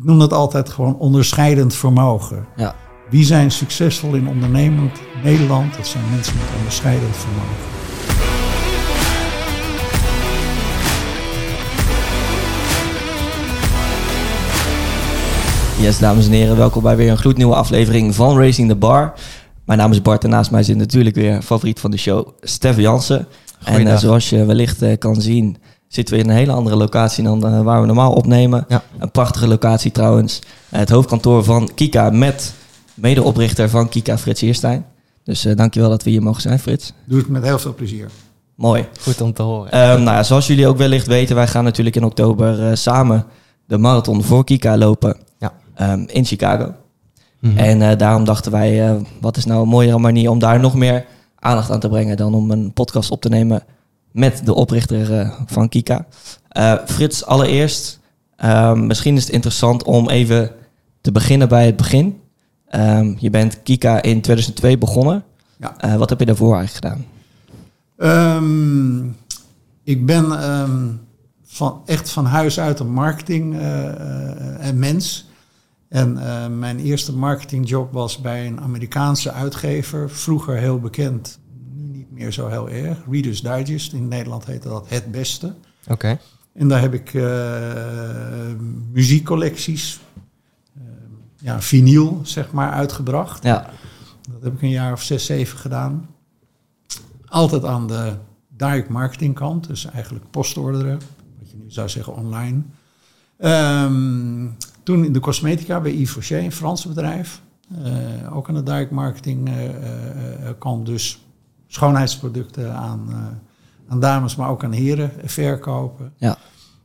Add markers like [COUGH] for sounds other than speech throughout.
ik noem dat altijd gewoon onderscheidend vermogen. Ja. Wie zijn succesvol in ondernemend Nederland? Dat zijn mensen met onderscheidend vermogen. Yes, dames en heren, welkom bij weer een gloednieuwe aflevering van Racing the Bar. Mijn naam is Bart en naast mij zit natuurlijk weer favoriet van de show, Stef Jansen. En eh, Goeiedag. zoals je wellicht eh, kan zien, zitten we in een hele andere locatie dan eh, waar we normaal opnemen. Ja. Een prachtige locatie trouwens. Het hoofdkantoor van Kika met medeoprichter van Kika, Frits Hierstein. Dus eh, dankjewel dat we hier mogen zijn, Frits. Doe het met heel veel plezier. Mooi. Goed om te horen. Ehm, nou ja, zoals jullie ook wellicht weten, wij gaan natuurlijk in oktober eh, samen de marathon voor Kika lopen Ja. ehm, in Chicago. Mhm. En eh, daarom dachten wij, eh, wat is nou een mooiere manier om daar nog meer aandacht aan te brengen dan om een podcast op te nemen met de oprichter eh, van Kika. Eh, Frits, allereerst, ehm, misschien is het interessant om even te beginnen bij het begin. Ehm, je bent Kika in 2002 begonnen. Ja. Eh, wat heb je daarvoor eigenlijk gedaan? Ehm, ik ben van, echt van huis uit een marketing en mens. En mijn eerste marketingjob was bij een Amerikaanse uitgever. Vroeger heel bekend, meer zo heel erg. Reader's Digest. In Nederland heette dat Het Beste. Oké. En daar heb ik eh, muziekcollecties, eh, ja, vinyl zeg maar, uitgebracht. Ja, Dat heb ik een jaar of zes, zeven gedaan. Altijd aan de direct marketing kant, dus eigenlijk postorderen, wat je nu zou zeggen online. Ehm, toen in de cosmetica bij Yves Rocher, een Frans bedrijf. Eh, ook aan de direct marketing kant, dus schoonheidsproducten aan, eh, aan dames, maar ook aan heren verkopen. ja.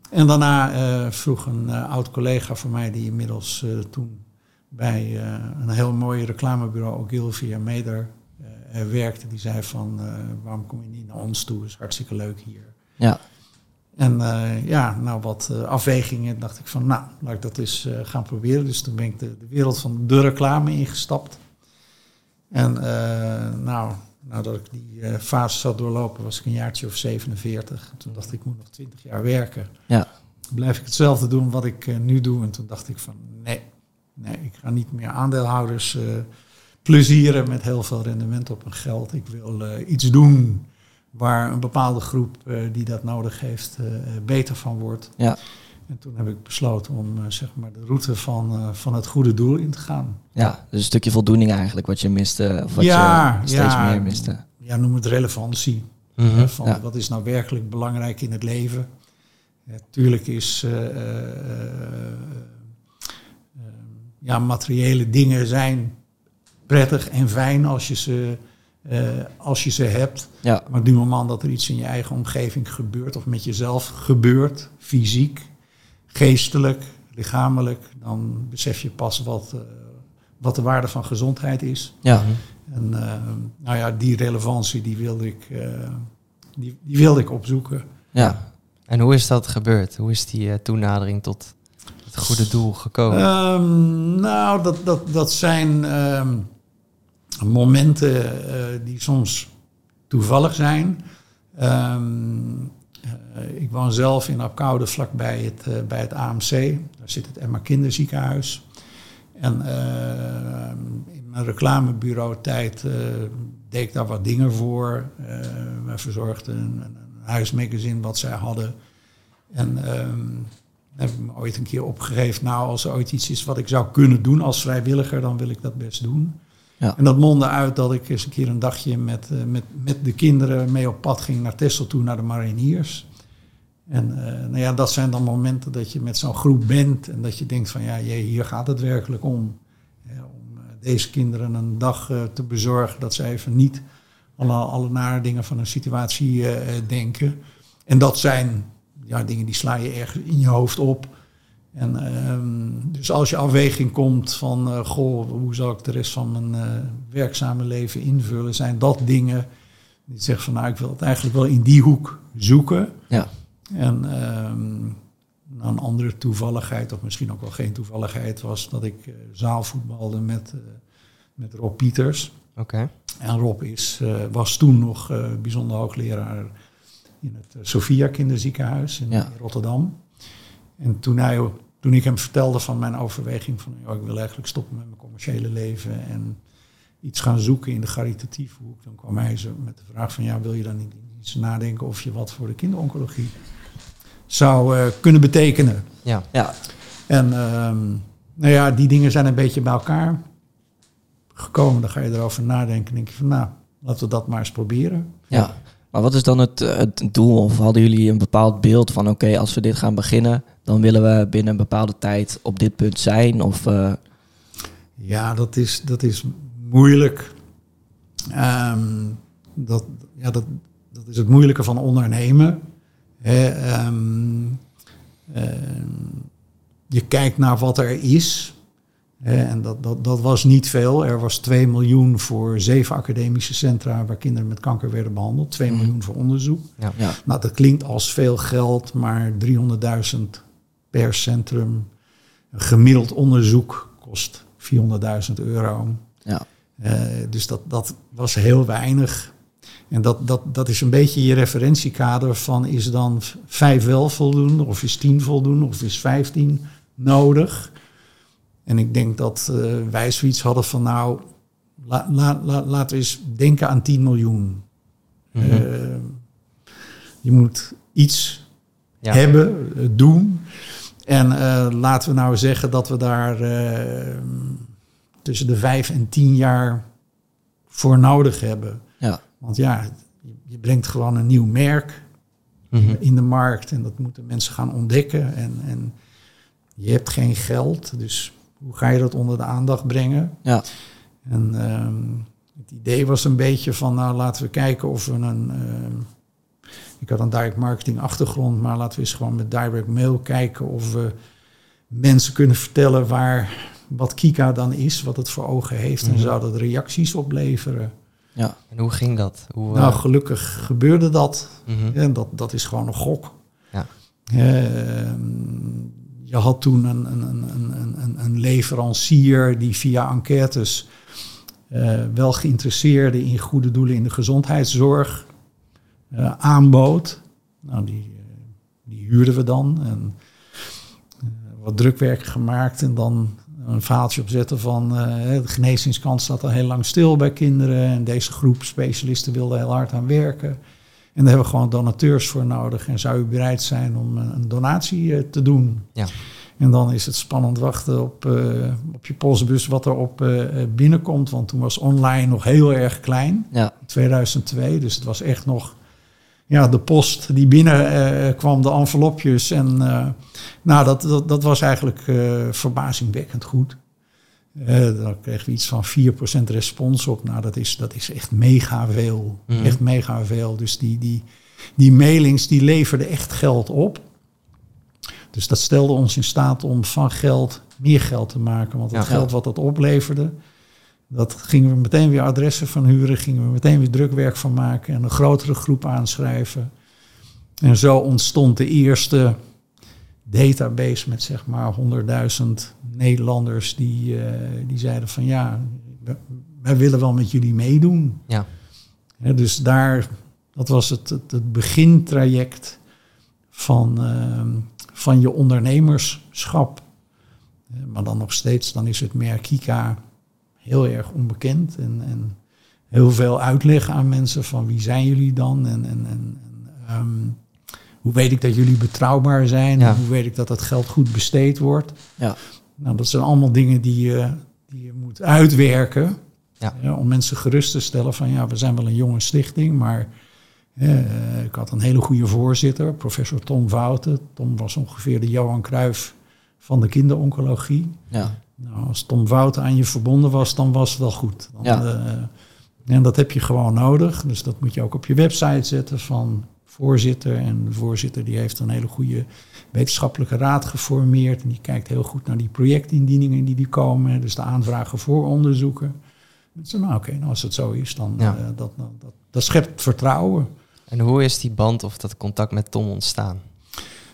En daarna eh, vroeg een eh, oud collega van mij, die inmiddels toen bij een heel mooi reclamebureau, Ogilvy en Meder, werkte. Die zei van, waarom kom je niet naar ons toe? is hartstikke leuk hier. ja. En ja, nou wat afwegingen dacht ik van, nou, laat ik dat eens gaan proberen. Dus toen ben ik de, de wereld van de reclame ingestapt. En nou, nadat ik die eh, fase zat doorlopen, was ik een jaartje of 47. Toen dacht ik, ik moet nog 20 jaar werken. Ja. Blijf ik hetzelfde doen wat ik eh, nu doe? En toen dacht ik van, nee, nee, ik ga niet meer aandeelhouders eh, plezieren met heel veel rendement op hun geld. Ik wil iets doen waar een bepaalde groep die dat nodig heeft beter van wordt. Ja. En toen heb ik besloten om eh, zeg maar de route van, eh, van het goede doel in te gaan. Ja, dus een stukje voldoening eigenlijk wat je miste, of wat Ja, je steeds ja. meer miste. Ja, noem het relevantie. Mhm. hè, van Ja. wat is nou werkelijk belangrijk in het leven. Ja, tuurlijk is eh, ja, materiële dingen zijn prettig en fijn als je ze, als je ze hebt. Ja, Maar op het moment dat er iets in je eigen omgeving gebeurt of met jezelf gebeurt, fysiek, geestelijk, lichamelijk, dan besef je pas wat, eh, wat de waarde van gezondheid is. ja, En eh, nou ja, die relevantie die wilde ik, eh, die, die wilde ik opzoeken. ja. En hoe is dat gebeurd? Hoe is die toenadering tot het goede doel gekomen? Ehm, nou, dat, dat, dat zijn ehm, momenten die soms toevallig zijn. Ehm, eh, ik woon zelf in Apkoude, vlakbij het, eh, bij het AMC. Daar zit het Emma Kinderziekenhuis. En ehm, in mijn reclamebureau tijd eh, deed ik daar wat dingen voor. Eh wij verzorgden een, een wat zij hadden. En ehm, heb ik me ooit een keer opgegeven. Nou, als er ooit iets is wat ik zou kunnen doen als vrijwilliger, dan wil ik dat best doen. Ja. En dat mondde uit dat ik eens een keer een dagje met, eh, met, met de kinderen mee op pad ging naar Texel toe, naar de mariniers. En eh, nou ja, dat zijn dan momenten dat je met zo'n groep bent en dat je denkt van ja, jee, hier gaat het werkelijk om. Om eh, deze kinderen een dag te bezorgen dat ze even niet alle, alle nare dingen van een situatie denken. En dat zijn ja, dingen die sla je ergens in je hoofd op. En ehm, dus als je afweging komt van, eh, goh, hoe zal ik de rest van mijn eh, werkzame leven invullen, zijn dat dingen die zeggen van, nou, ik wil het eigenlijk wel in die hoek zoeken. Ja. En nou, een andere toevalligheid, of misschien ook wel geen toevalligheid, was dat ik eh, zaalvoetbalde met, met Rob Pieters. Oké. En Rob is, was toen nog bijzonder hoogleraar in het Sophia Kinderziekenhuis in, Ja. in Rotterdam. En toen hij toen ik hem vertelde van mijn overweging van ik wil eigenlijk stoppen met mijn commerciële leven en iets gaan zoeken in de caritatieve hoek, dan kwam hij zo met de vraag van ja, wil je dan niet eens nadenken of je wat voor de kinderoncologie zou eh, kunnen betekenen? Ja. Ja, En ehm, nou ja, die dingen zijn een beetje bij elkaar gekomen. Dan ga je erover nadenken en denk je van nou, laten we dat maar eens proberen. ja. Maar wat is dan het, eh, het doel? Of hadden jullie een bepaald beeld van oké, als we dit gaan beginnen, dan willen we binnen een bepaalde tijd op dit punt zijn? Of eh, Ja, dat is, dat is moeilijk. Ehm, dat, ja, dat, dat is het moeilijke van ondernemen. Ehm, ehm, je kijkt naar wat er is. En dat, dat, dat was niet veel. Er was 2 miljoen voor zeven academische centra waar kinderen met kanker werden behandeld. 2 Mhm. miljoen voor onderzoek. Ja. ja, Nou, dat klinkt als veel geld, maar 300.000 per centrum. Een gemiddeld onderzoek kost 400.000 euro. ja, Eh, dus dat, dat was heel weinig. En dat, dat, dat is een beetje je referentiekader van is dan vijf wel voldoende, of is tien voldoende, of is vijftien nodig. En ik denk dat eh, wij zoiets hadden van nou, la, la, la- laten we eens denken aan 10 miljoen. Mhm. Eh, je moet iets Ja. hebben, eh, doen. En laten we nou zeggen dat we daar tussen de vijf en tien jaar voor nodig hebben. ja, Want ja, je- je brengt gewoon een nieuw merk Mhm. in de markt en dat moeten mensen gaan ontdekken. En, en je hebt geen geld, dus hoe ga je dat onder de aandacht brengen? ja, En ehm, het idee was een beetje van, nou laten we kijken of we een... ehm, ik had een direct marketing achtergrond, maar laten we eens gewoon met direct mail kijken of we mensen kunnen vertellen waar, wat Kika dan is, wat het voor ogen heeft. En Mhm. zou dat reacties opleveren? ja, En hoe ging dat? Hoe, eh, Nou, gelukkig gebeurde dat. mhm. En dat, dat is gewoon een gok. Ja. Ehm, je had toen een, een, een, een, een, leverancier die via enquêtes eh, wel geïnteresseerden in goede doelen in de gezondheidszorg eh, aanbood. Nou, die, eh, die huurden we dan. En wat drukwerk gemaakt en dan een verhaaltje opzetten van de genezingskant staat al heel lang stil bij kinderen en deze groep specialisten wilde heel hard aan werken. En daar hebben we gewoon donateurs voor nodig. En zou u bereid zijn om een, donatie eh, te doen? Ja. En dan is het spannend wachten op, eh, op je postbus wat er op eh, binnenkomt. Want toen was online nog heel erg klein. ja, 2002. Dus het was echt nog ja, de post die binnen eh, kwam, de envelopjes. En nou, dat, dat, dat was eigenlijk verbazingwekkend goed. Eh daar kregen we iets van 4% respons op. Nou, dat is, dat is echt mega veel. Mhm. Echt mega veel. Dus die, die, die mailings die leverden echt geld op. Dus dat stelde ons in staat om van geld meer geld te maken. Want het Ja. geld wat dat opleverde, dat gingen we meteen weer adressen van huren, gingen we meteen weer drukwerk van maken en een grotere groep aanschrijven. En zo ontstond de eerste database met zeg maar 100.000 Nederlanders die, eh, die zeiden van ja, wij willen wel met jullie meedoen. Ja. Dus daar, dat was het, het, het begintraject van, ehm, van je ondernemerschap. Maar dan nog steeds, dan is het merk Kika heel erg onbekend. En, en heel veel uitleg aan mensen van wie zijn jullie dan? En, en, en, en, ehm, hoe weet ik dat jullie betrouwbaar zijn? Ja. Hoe weet ik dat het geld goed besteed wordt? Ja. Nou, dat zijn allemaal dingen die je, die je moet uitwerken. Ja. om mensen gerust te stellen van ja, we zijn wel een jonge stichting, maar eh, ik had een hele goede voorzitter, professor Tom Wouten. Tom was ongeveer de Johan Cruijff van de kinderoncologie. ja, Nou, als Tom Wouten aan je verbonden was, dan was het wel goed. Dan, Ja. eh, en dat heb je gewoon nodig. Dus dat moet je ook op je website zetten van voorzitter. En de voorzitter die heeft een hele goede wetenschappelijke raad geformeerd. En die kijkt heel goed naar die projectindieningen die die komen. Dus de aanvragen voor onderzoeken. Dus, nou, oké, nou als het zo is, dan Ja. eh, dat, dat, dat, dat schept vertrouwen. En hoe is die band of dat contact met Tom ontstaan?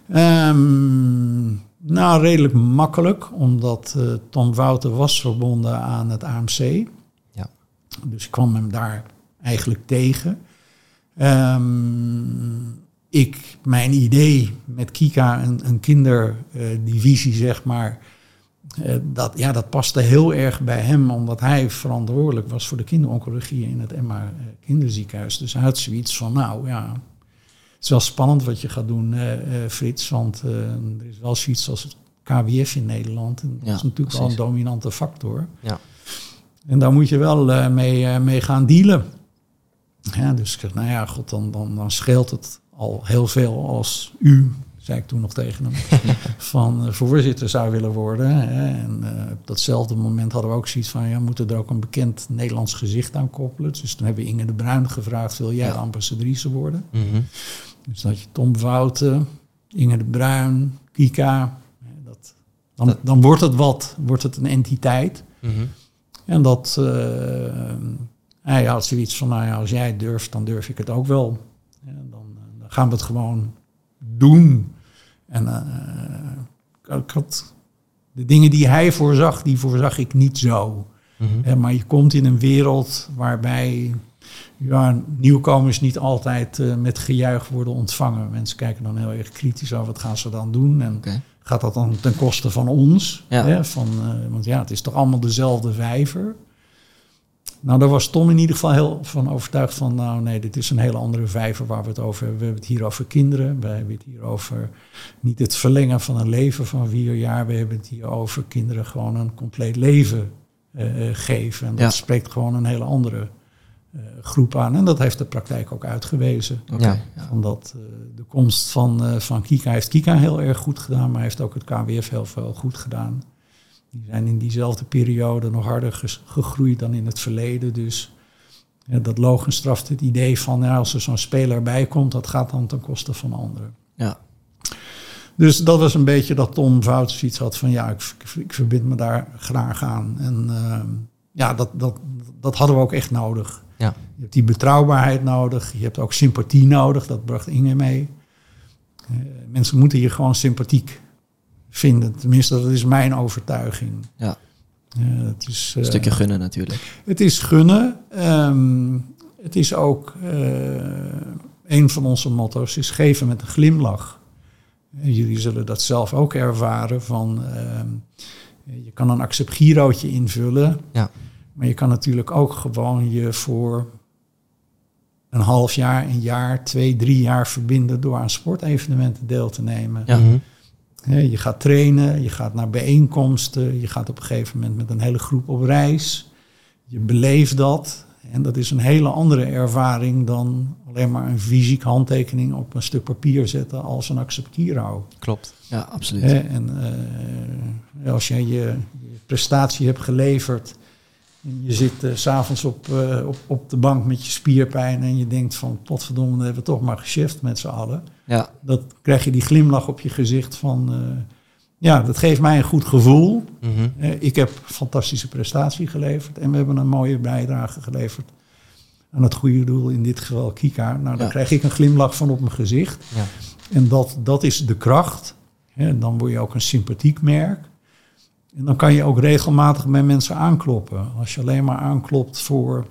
Ehm, nou, redelijk makkelijk, omdat eh, Tom Wouter was verbonden aan het AMC. Ja. Dus ik kwam hem daar eigenlijk tegen. Ehm, ik, mijn idee met Kika, een, een kinderdivisie, zeg maar, eh, dat, ja, dat paste heel erg bij hem, omdat hij verantwoordelijk was voor de kinderoncologie in het Emma eh, kinderziekenhuis. Dus hij had zoiets van, nou ja, het is wel spannend wat je gaat doen, eh, eh, Frits, want eh, er is wel zoiets als het KWF in Nederland. En dat Ja, is natuurlijk wel een precies. dominante factor. Ja. En daar moet je wel eh, mee, eh, mee gaan dealen. Ja, dus ik zeg, nou ja, god, dan, dan, dan scheelt het al heel veel als u, zei ik toen nog tegen hem, [LAUGHS] van eh, voorzitter zou willen worden. Hè. En eh, op datzelfde moment hadden we ook zoiets van, ja, we moeten er ook een bekend Nederlands gezicht aan koppelen. Dus toen hebben we Inge de Bruin gevraagd, wil jij Ja. ambassadrice worden? Mhm. Dus had je Tom Wouten, Inge de Bruin, Kika. Hè, Dat, dan, Dat- dan wordt het wat, wordt het een entiteit. Mhm. En dat eh, hij had zoiets van, nou ja, als jij het durft, dan durf ik het ook wel. Ja, dan, eh, dan gaan we het gewoon doen. En eh, ik had de dingen die hij voorzag, die voorzag ik niet zo. Mhm. Maar je komt in een wereld waarbij ja, nieuwkomers niet altijd eh, met gejuich worden ontvangen. Mensen kijken dan heel erg kritisch over wat gaan ze dan doen. En gaat dat dan ten koste van ons? Ja. Hè? Van, want ja, het is toch allemaal dezelfde vijver. Nou, daar was Tom in ieder geval heel van overtuigd van, nou nee, dit is een hele andere vijver waar we het over hebben. We hebben het hier over kinderen, we hebben het hier over niet het verlengen van een leven van vier jaar, we hebben het hier over kinderen gewoon een compleet leven eh, eh, geven. En dat Ja. spreekt gewoon een hele andere eh, groep aan. En dat heeft de praktijk ook uitgewezen. Oké, Ja. ja. Omdat eh, de komst van, eh, van Kika heeft Kika heel erg goed gedaan, maar heeft ook het KWF heel veel goed gedaan. Die zijn in diezelfde periode nog harder gegroeid dan in het verleden. Dus ja, dat logisch straft het idee van als er zo'n speler bij komt, dat gaat dan ten koste van anderen. Ja. Dus dat was een beetje dat Tom Fout zoiets had van ja, ik, ik, verbind me daar graag aan. En ehm, ja, dat, dat, dat hadden we ook echt nodig. Ja. Je hebt die betrouwbaarheid nodig. Je hebt ook sympathie nodig. Dat bracht Inge mee. Eh, mensen moeten je gewoon sympathiek vinden. Tenminste, dat is mijn overtuiging. Ja. Eh, het, is, Een eh, stukje gunnen natuurlijk. het is gunnen. Ehm, het is ook eh, een van onze motto's is geven met een glimlach. Eh, Jullie zullen dat zelf ook ervaren van ehm, je kan een accept girootje invullen. Ja. Maar je kan natuurlijk ook gewoon je voor een half jaar, een jaar, twee, drie jaar verbinden door aan sportevenementen deel te nemen. Ja. Mhm. Je gaat trainen, je gaat naar bijeenkomsten, je gaat op een gegeven moment met een hele groep op reis. Je beleeft dat. En dat is een hele andere ervaring dan alleen maar een fysiek handtekening op een stuk papier zetten als een acceptiro. Klopt. Ja, absoluut. En eh, als jij je, je prestatie hebt geleverd je zit s s'avonds op, eh, op, op de bank met je spierpijn en je denkt van potverdomme, dat hebben we toch maar geschift met z'n allen Ja, dat krijg je die glimlach op je gezicht van, eh, ja, dat geeft mij een goed gevoel. Mhm. Eh, ik heb fantastische prestatie geleverd en we hebben een mooie bijdrage geleverd aan het goede doel, in dit geval Kika. Nou, Ja. krijg ik een glimlach van op mijn gezicht. Ja. En dat, dat is de kracht. Hè, dan word je ook een sympathiek merk. En dan kan je ook regelmatig bij mensen aankloppen. Als je alleen maar aanklopt voor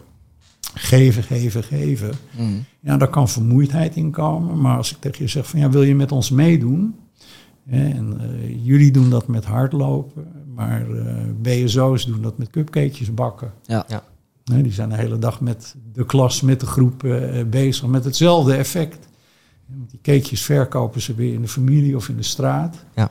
geven, geven, geven. Mm. Ja, daar kan vermoeidheid in komen. Maar als ik tegen je zeg van ja, wil je met ons meedoen? Hè, en eh, jullie doen dat met hardlopen, maar eh BSO's doen dat met cupcakejes bakken. Ja. Ja. Hè, die zijn de hele dag met de klas, met de groep eh, bezig, met hetzelfde effect. Want die cakejes verkopen ze weer in de familie of in de straat. Ja.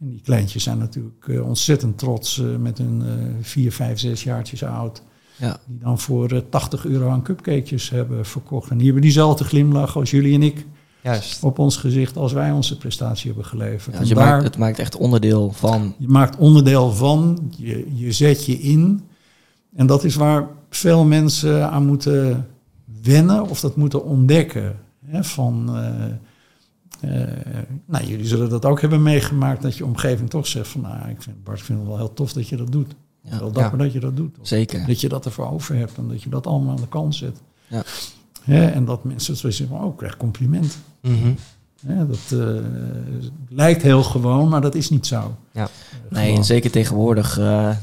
En die kleintjes zijn natuurlijk eh, ontzettend trots eh, met hun eh, vier, vijf, zes jaartjes oud. Ja. Die dan voor eh, 80 euro aan cupcakejes hebben verkocht. En die hebben diezelfde glimlach als jullie en ik Juist. op ons gezicht als wij onze prestatie hebben geleverd. Ja, dus je daar, maakt, het maakt echt onderdeel van. Je maakt onderdeel van, je, je zet je in. En dat is waar veel mensen aan moeten wennen of dat moeten ontdekken. Hè, van, nou, jullie zullen dat ook hebben meegemaakt, dat je omgeving toch zegt van, nou, ik vind, Bart, ik vind het wel heel tof dat je dat doet. Ja. Wel dapper dat je dat doet. Of Zeker. Dat je dat ervoor over hebt en dat je dat allemaal aan de kant zet. Ja. En dat mensen zo zeggen, oh, ik krijg compliment. Hè, dat eh, lijkt heel gewoon, maar dat is niet zo. Ja. Eh, Nee, en zeker tegenwoordig eh,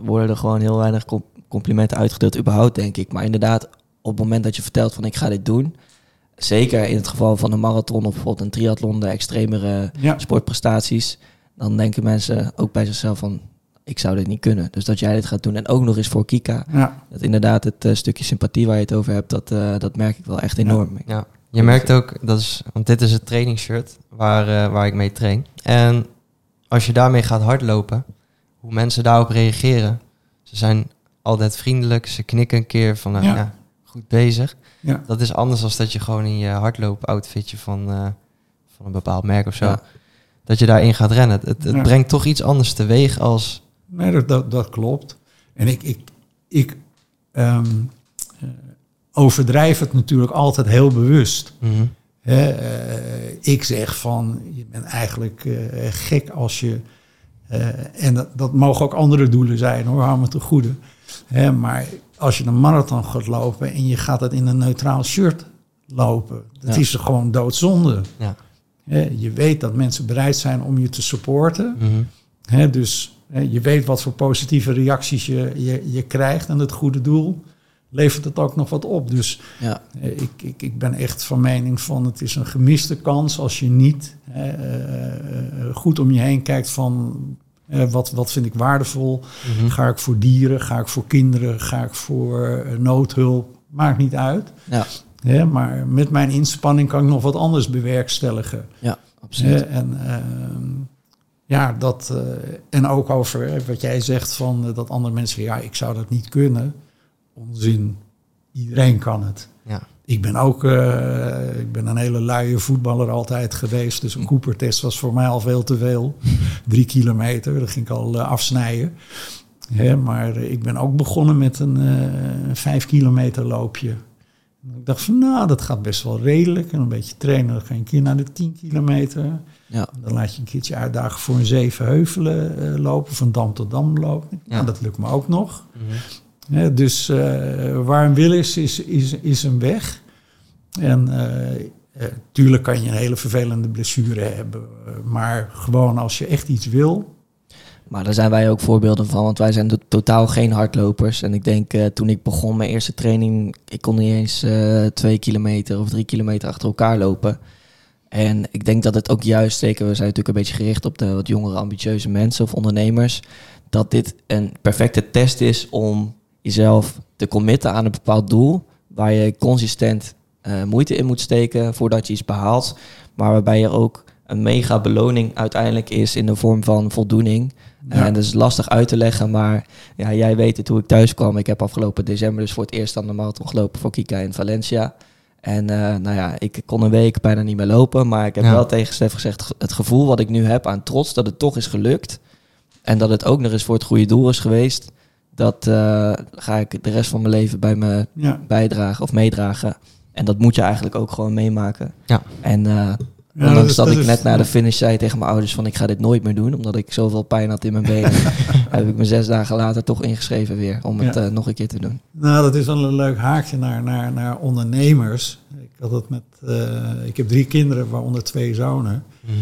worden er gewoon heel weinig com- complimenten uitgedeeld, überhaupt denk ik. Maar inderdaad, op het moment dat je vertelt van ik ga dit doen, zeker in het geval van een marathon of bijvoorbeeld een triathlon, de extremere Ja. sportprestaties, dan denken mensen ook bij zichzelf van, ik zou dit niet kunnen. Dus dat jij dit gaat doen en ook nog eens voor Kika, Ja, dat inderdaad het eh, stukje sympathie waar je het over hebt, dat, eh, dat merk ik wel echt enorm. Ja, je merkt ook, dat is, want dit is het trainingsshirt waar, eh, waar ik mee train. En als je daarmee gaat hardlopen, hoe mensen daarop reageren. Ze zijn altijd vriendelijk, ze knikken een keer van, nou, Ja. Goed bezig. ja. Dat is anders dan dat je gewoon in je hardloop-outfitje van, eh, van een bepaald merk of zo, Ja. dat je daarin gaat rennen. Het, het Ja. brengt toch iets anders teweeg als... Nee, dat, dat, dat klopt. En ik, ik, ik ehm, eh, overdrijf het natuurlijk altijd heel bewust. Mhm. Eh, ik zeg van, je bent eigenlijk gek als je... en dat, dat mogen ook andere doelen zijn hoor, hou me te goede. Hè, maar als je een marathon gaat lopen en je gaat het in een neutraal shirt lopen... dat Ja. is er gewoon doodzonde. Ja. Je weet dat mensen bereid zijn om je te supporten... Mhm. Dus je weet wat voor positieve reacties je, je, je krijgt en het goede doel levert het ook nog wat op. Dus Ja, ik, ik, ik ben echt van mening van het is een gemiste kans als je niet hè, eh, eh, goed om je heen kijkt van eh, wat, wat vind ik waardevol. Mhm. Ga ik voor dieren, ga ik voor kinderen, ga ik voor eh, noodhulp, maakt niet uit. ja, Hè, maar met mijn inspanning kan ik nog wat anders bewerkstelligen. ja absoluut. Hè, en ehm, ja, dat. eh, en ook over wat jij zegt van dat andere mensen, ja, ik zou dat niet kunnen. Onzin. Iedereen kan het. Ik ben ook eh, ik ben een hele luie voetballer altijd geweest. Dus een Cooper-test was voor mij al veel te veel. [LAUGHS] Drie kilometer, dat ging ik al eh, afsnijden. Hè, maar eh, ik ben ook begonnen met een vijf kilometer loopje. Ik dacht van, nou, dat gaat best wel redelijk. En een beetje trainen, dan ga je een keer naar de 10 kilometer. Ja, Dan laat je een keertje uitdagen voor een zeven heuvelen lopen, van dam tot dam lopen. Nou, Ja. dat lukt me ook nog. Mhm. Dus waar een wil is, is, is, is een weg. En eh, tuurlijk kan je een hele vervelende blessure hebben. maar gewoon als je echt iets wil. Maar daar zijn wij ook voorbeelden van, want wij zijn to- totaal geen hardlopers. En ik denk eh, toen ik begon mijn eerste training, ik kon niet eens twee kilometer of drie kilometer achter elkaar lopen. En ik denk dat het ook juist, zeker we zijn natuurlijk een beetje gericht op de wat jongere ambitieuze mensen of ondernemers, dat dit een perfecte test is om jezelf te committen aan een bepaald doel, waar je consistent eh, moeite in moet steken voordat je iets behaalt, maar waarbij er ook een mega beloning uiteindelijk is in de vorm van voldoening. Ja. En dat is lastig uit te leggen, maar ja, jij weet het hoe ik thuis kwam. Ik heb afgelopen december dus voor het eerst aan de marathon gelopen voor Kika in Valencia. En eh, nou ja, ik kon een week bijna niet meer lopen, maar ik heb Ja. wel tegen Stef gezegd, het gevoel wat ik nu heb aan trots dat het toch is gelukt. En dat het ook nog eens voor het goede doel is geweest. Dat eh, ga ik de rest van mijn leven bij me Ja, bijdragen of meedragen. En dat moet je eigenlijk ook gewoon meemaken. Ja. En eh, Ja, ondanks dat, ik is- net na de finish zei tegen mijn ouders van ik ga dit nooit meer doen, omdat ik zoveel pijn had in mijn benen, [LAUGHS] heb ik me zes dagen later toch ingeschreven weer om het Ja. eh, nog een keer te doen. Nou, dat is wel een leuk haakje naar, naar, naar ondernemers. Ik had het met. eh, ik heb drie kinderen, waaronder twee zonen. Mhm.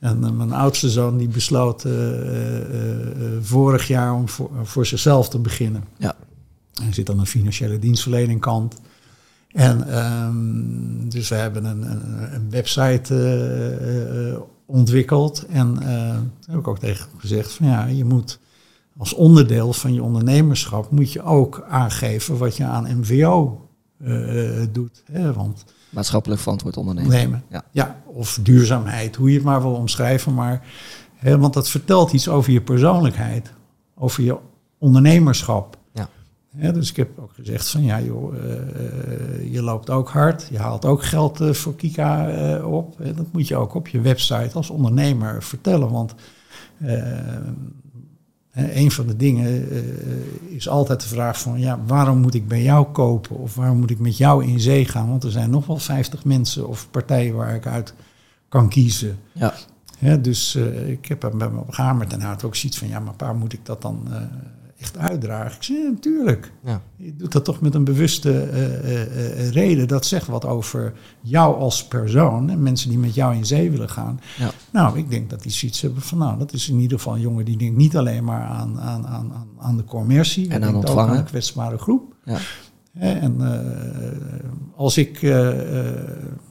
En mijn oudste zoon die besloot eh, eh, eh, vorig jaar om voor, voor zichzelf te beginnen. Ja. Hij zit aan de financiële dienstverlening kant. En ehm, dus we hebben een, een, een website eh, eh, ontwikkeld. En toen heb ik ook tegen hem gezegd van ja, je moet als onderdeel van je ondernemerschap moet je ook aangeven wat je aan MVO doet. Hè? Want Maatschappelijk verantwoord ondernemen. nemen. Ja. Ja. of duurzaamheid, hoe je het maar wil omschrijven. Maar, hè, want dat vertelt iets over je persoonlijkheid, over je ondernemerschap. Ja. Dus ik heb ook gezegd van ja joh, eh, eh, je loopt ook hard, je haalt ook geld eh, voor Kika op. Dat moet je ook op je website als ondernemer vertellen. Want een van de dingen is altijd de vraag van ja, waarom moet ik bij jou kopen of waarom moet ik met jou in zee gaan? Want er zijn nog wel 50 mensen of partijen waar ik uit kan kiezen. Ja. Dus ik heb hem bij me opgehamerd en hij had ook zoiets van ja, maar pa, moet ik dat dan echt uitdragen? Ik zei ja, natuurlijk. Ja. Je doet dat toch met een bewuste eh, eh, eh, reden. Dat zegt wat over jou als persoon en mensen die met jou in zee willen gaan. Ja. Nou, ik denk dat die zoiets hebben van, nou, dat is in ieder geval een jongen die denkt niet alleen maar aan, aan, aan, aan- aan de commercie, En aan denkt ook ontvangen. aan een kwetsbare groep. Ja. En als ik een,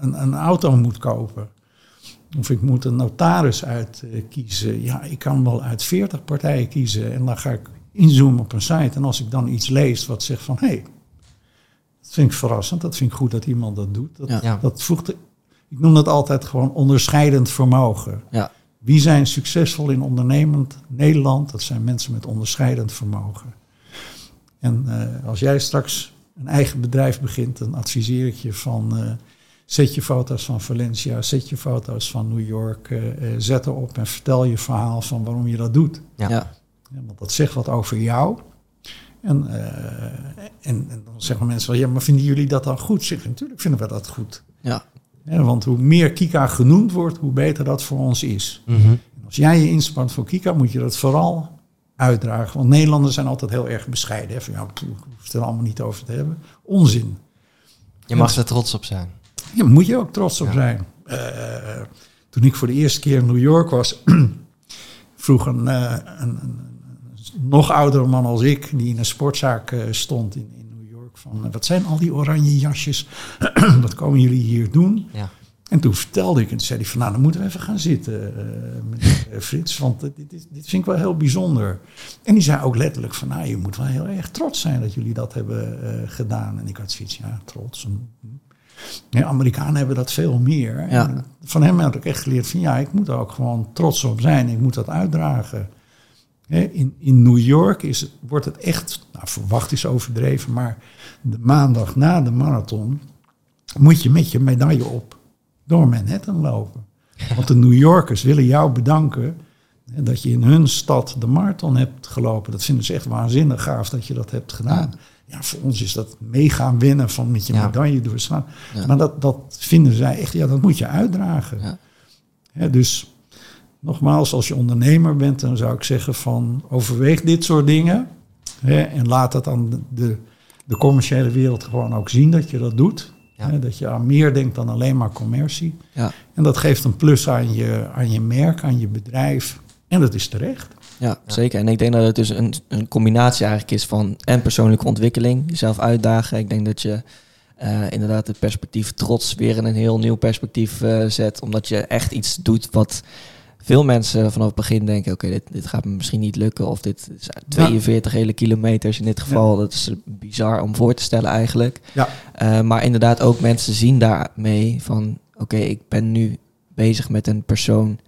een, een auto moet kopen, of ik moet een notaris uitkiezen, ja, ik kan wel uit 40 partijen kiezen en dan ga ik inzoomen op een site. En als ik dan iets lees wat zegt van, hé, hey, dat vind ik verrassend, dat vind ik goed dat iemand dat doet. Dat, Ja. Ja. dat voegt, ik noem dat altijd gewoon onderscheidend vermogen. Ja. Wie zijn succesvol in ondernemend Nederland? Dat zijn mensen met onderscheidend vermogen. En eh, als jij straks een eigen bedrijf begint, dan adviseer ik je van eh, zet je foto's van Valencia, zet je foto's van New York, eh, eh, zet erop en vertel je verhaal van waarom je dat doet. Ja. Ja. Ja, want dat zegt wat over jou. En, eh, en, en dan zeggen mensen wel, ja, maar vinden jullie dat dan goed? Zeg, natuurlijk vinden we dat goed. Ja. Ja, want hoe meer Kika genoemd wordt, hoe beter dat voor ons is. En als jij je inspant voor Kika, moet je dat vooral uitdragen. Want Nederlanders zijn altijd heel erg bescheiden. Hè? Van, ja, ik hoef het er allemaal niet over te hebben. Onzin. Je mag er trots op zijn. Ja, daar moet je ook trots op zijn. Eh, toen ik voor de eerste keer in New York was, [CLEARS THROAT] vroeg een, eh, een, een, nog oudere man als ik, die in een sportzaak eh, stond in, in New York, van wat zijn al die oranje jasjes? [CLEARS THROAT] wat komen jullie hier doen? Ja. En toen vertelde ik, en toen zei hij van, nou, dan moeten we even gaan zitten, meneer Frits, want dit, is, dit vind ik wel heel bijzonder. En die zei ook letterlijk van, nou, je moet wel heel erg trots zijn dat jullie dat hebben gedaan. En ik had zoiets, ja, trots. Ja, Amerikanen hebben dat veel meer. Ja. Van hem had ik echt geleerd van, ja, ik moet er ook gewoon trots op zijn. Ik moet dat uitdragen. In, in New York is het, wordt het echt, nou, verwacht is overdreven, maar de maandag na de marathon moet je met je medaille op door Manhattan lopen. Want de New Yorkers willen jou bedanken dat je in hun stad de marathon hebt gelopen. Dat vinden ze echt waanzinnig gaaf dat je dat hebt gedaan. Ja, voor ons is dat mega winnen van met je Ja. medaille doorslaan. Ja. Maar dat, dat vinden zij echt, ja, dat moet je uitdragen. Ja. Dus nogmaals, als je ondernemer bent, dan zou ik zeggen van overweeg dit soort dingen. Hè, en laat dat aan de, de, commerciële wereld gewoon ook zien dat je dat doet. Ja. Hè, dat je aan meer denkt dan alleen maar commercie. Ja. En dat geeft een plus aan je, aan je merk, aan je bedrijf. En dat is terecht. Ja, zeker. En ik denk dat het dus een, een combinatie eigenlijk is van en persoonlijke ontwikkeling, jezelf uitdagen. Ik denk dat je eh, inderdaad het perspectief trots weer in een heel nieuw perspectief eh, zet. Omdat je echt iets doet wat veel mensen vanaf het begin denken, oké, dit, dit gaat me misschien niet lukken. Of dit is 42 hele kilometers in dit geval. Dat is bizar om voor te stellen eigenlijk. Ja. Eh, maar inderdaad ook mensen zien daarmee van, oké, ik ben nu bezig met een persoon,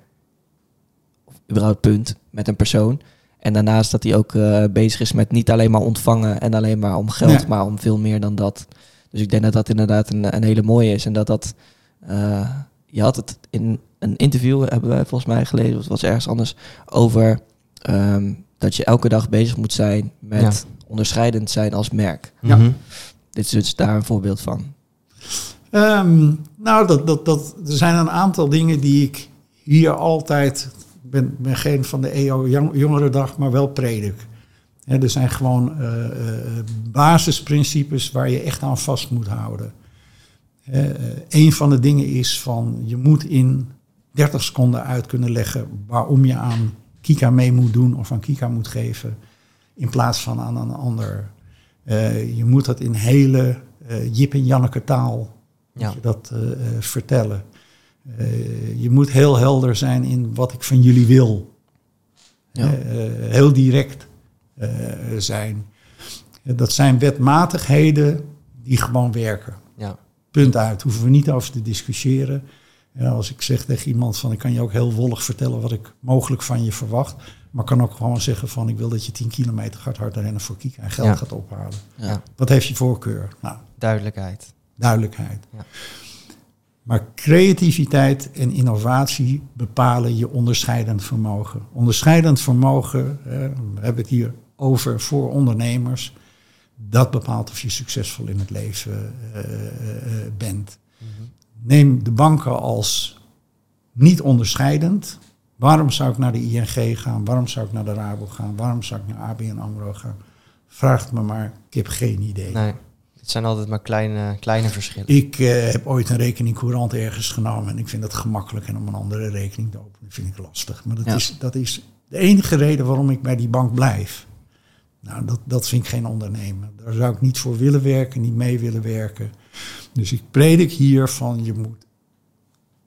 überhaupt punt, met een persoon. En daarnaast dat hij ook eh, bezig is met niet alleen maar ontvangen en alleen maar om geld, Nee. maar om veel meer dan dat. Dus ik denk dat dat inderdaad een, een hele mooie is. En dat dat, eh, je had het in een interview, hebben wij volgens mij gelezen, of het was ergens anders, over ehm, dat je elke dag bezig moet zijn met onderscheidend zijn als merk. Ja. Mhm. Dit is dus daar een voorbeeld van. Ehm, nou, dat, dat, dat, er zijn een aantal dingen die ik hier altijd... Ik ben, ben geen van de EO jong- Jongerendag, maar wel predik. Er zijn gewoon eh, eh, basisprincipes waar je echt aan vast moet houden. Eh, een van de dingen is van je moet in 30 seconden uit kunnen leggen waarom je aan Kika mee moet doen of aan Kika moet geven. In plaats van aan een ander. Je moet dat in hele Jip en Janneke taal Ja. dat vertellen. Eh, je moet heel helder zijn in wat ik van jullie wil. Ja. Eh, eh, heel direct zijn. Dat zijn wetmatigheden die gewoon werken. Ja. Punt uit. Hoeven we niet over te discussiëren. Ja, als ik zeg tegen iemand van ik kan je ook heel wollig vertellen wat ik mogelijk van je verwacht. Maar kan ook gewoon zeggen van ik wil dat je 10 kilometer gaat hard rennen voor Kika en geld Ja. gaat ophalen. Ja. Wat heeft je voorkeur? Nou, Duidelijkheid. duidelijkheid. Ja. Maar creativiteit en innovatie bepalen je onderscheidend vermogen. Onderscheidend vermogen, eh, we hebben het hier over voor ondernemers, dat bepaalt of je succesvol in het leven eh, eh, eh, bent. Neem de banken als niet onderscheidend. Waarom zou ik naar de ING gaan? Waarom zou ik naar de Rabo gaan? Waarom zou ik naar ABN AMRO gaan? Vraag het me maar, ik heb geen idee. Nee, het zijn altijd maar kleine, kleine verschillen. Ik eh, heb ooit een rekening courant ergens genomen en ik vind het gemakkelijk en om een andere rekening te openen vind ik lastig. Maar dat, Ja. is, dat is de enige reden waarom ik bij die bank blijf. Nou, dat, dat vind ik geen ondernemen. Daar zou ik niet voor willen werken, niet mee willen werken. Dus ik predik hier van je moet,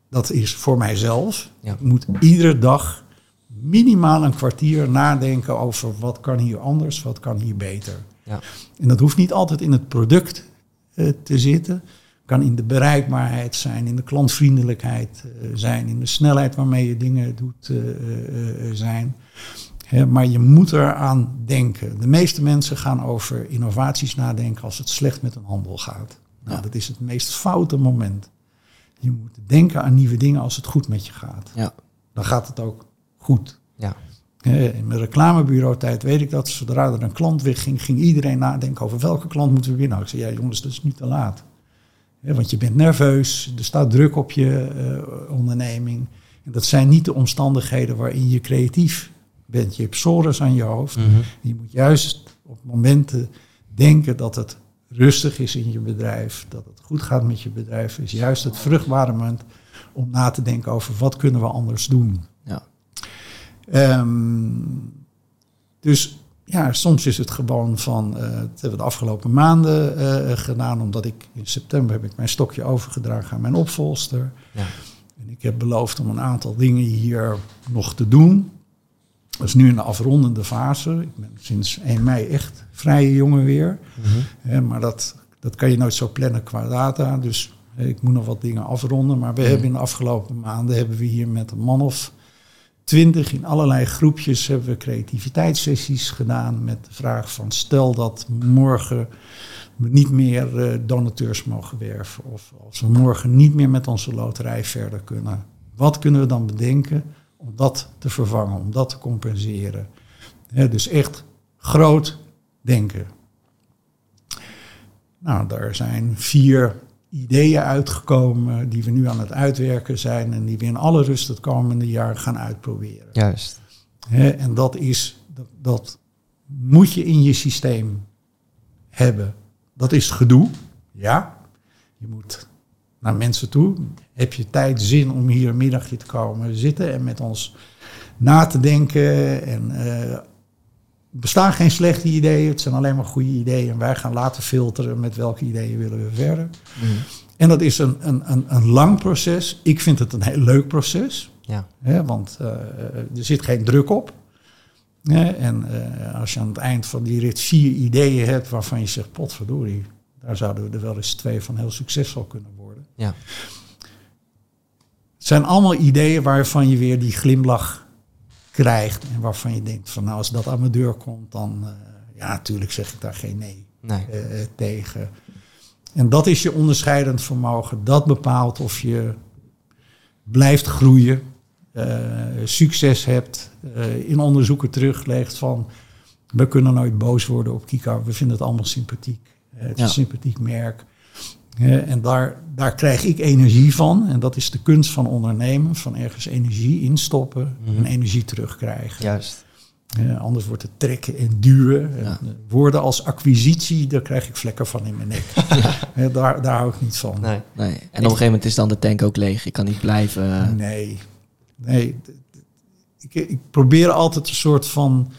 dat is voor mijzelf, Ja. ik moet iedere dag minimaal een kwartier nadenken over wat kan hier anders, wat kan hier beter. Ja. En dat hoeft niet altijd in het product eh, te zitten. Kan in de bereikbaarheid zijn, in de klantvriendelijkheid eh, zijn, in de snelheid waarmee je dingen doet eh, zijn. Maar je moet eraan denken. De meeste mensen gaan over innovaties nadenken als het slecht met een handel gaat. Nou, Ja. Dat is het meest foute moment. Je moet denken aan nieuwe dingen als het goed met je gaat. Ja. Dan gaat het ook goed. Ja. Eh, In mijn reclamebureau-tijd weet ik dat zodra er een klant wegging, ging iedereen nadenken over welke klant moeten we winnen. Ik zei, ja jongens, dat is niet te laat. Want je bent nerveus, er staat druk op je eh, onderneming. En dat zijn niet de omstandigheden waarin je creatief bent. Je hebt sores aan je hoofd. Mhm. Je moet juist op momenten denken dat het rustig is in je bedrijf, dat het goed gaat met je bedrijf, is juist het vruchtbare moment om na te denken over wat kunnen we anders doen. Ehm, dus ja, soms is het gewoon van, eh dat hebben we de afgelopen maanden eh, gedaan, omdat ik in september heb ik mijn stokje overgedragen aan mijn opvolster. Ja. En ik heb beloofd om een aantal dingen hier nog te doen. Dat is nu in de afrondende fase. Ik ben sinds 1 mei echt vrije jongen weer. Mhm. Maar dat, dat kan je nooit zo plannen qua data. Dus ik moet nog wat dingen afronden. Maar we Mhm. hebben in de afgelopen maanden hebben we hier met een man of twintig in allerlei groepjes hebben we creativiteitssessies gedaan met de vraag van stel dat morgen we niet meer eh, donateurs mogen werven of als we morgen niet meer met onze loterij verder kunnen. Wat kunnen we dan bedenken om dat te vervangen, om dat te compenseren? Dus echt groot denken. Nou, daar zijn vier ideeën uitgekomen die we nu aan het uitwerken zijn en die we in alle rust het komende jaar gaan uitproberen. Juist. En dat is, dat, dat moet je in je systeem hebben. Dat is gedoe, ja. Je moet naar mensen toe. Heb je tijd, zin om hier een middagje te komen zitten en met ons na te denken. En eh, bestaan geen slechte ideeën, het zijn alleen maar goede ideeën. En wij gaan laten filteren met welke ideeën willen we verder. Mhm. En dat is een, een, een, een lang proces. Ik vind het een heel leuk proces. Ja. Hè, want eh, er zit geen druk op. Hè, en eh, als je aan het eind van die rit vier ideeën hebt waarvan je zegt, potverdorie, daar zouden we er wel eens twee van heel succesvol kunnen worden. Ja. Het zijn allemaal ideeën waarvan je weer die glimlach krijgt en waarvan je denkt van nou als dat aan mijn deur komt, dan eh, ja natuurlijk zeg ik daar geen nee Nee. eh, tegen. En dat is je onderscheidend vermogen. Dat bepaalt of je blijft groeien, eh, succes hebt, eh, in onderzoeken teruglegt van we kunnen nooit boos worden op Kika, we vinden het allemaal sympathiek. Eh, het is Ja. een sympathiek merk. En daar, daar krijg ik energie van. En dat is de kunst van ondernemen. Van ergens energie instoppen Mhm. en energie terugkrijgen. Juist. Anders wordt het trekken en duwen. En, Ja. eh, woorden als acquisitie, daar krijg ik vlekken van in mijn nek. [LAUGHS] Daar, daar hou ik niet van. Nee. Nee. En op een gegeven moment is dan de tank ook leeg. Je kan niet blijven. eh, Nee. nee. Ik, ik probeer altijd een soort van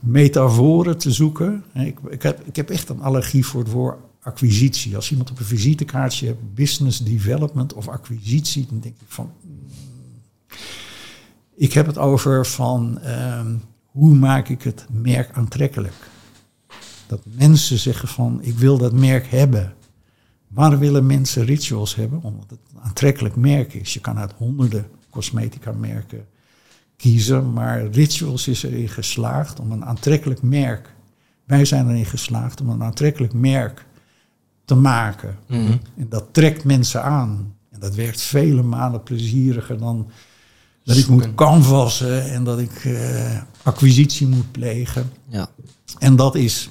metaforen te zoeken. Ik, ik, heb, ik heb echt een allergie voor het woord acquisitie. Als iemand op een visitekaartje hebt, business development of acquisitie, dan denk ik van. mm. Ik heb het over van ehm, hoe maak ik het merk aantrekkelijk? Dat mensen zeggen van ik wil dat merk hebben. Waarom willen mensen rituals hebben? Omdat het een aantrekkelijk merk is. Je kan uit honderden cosmetica merken kiezen, maar rituals is erin geslaagd om een aantrekkelijk merk. Wij zijn erin geslaagd om een aantrekkelijk merk te maken. mhm. En dat trekt mensen aan. En dat werkt vele malen plezieriger dan dat ik moet canvassen en dat ik eh, acquisitie moet plegen. Ja. En dat is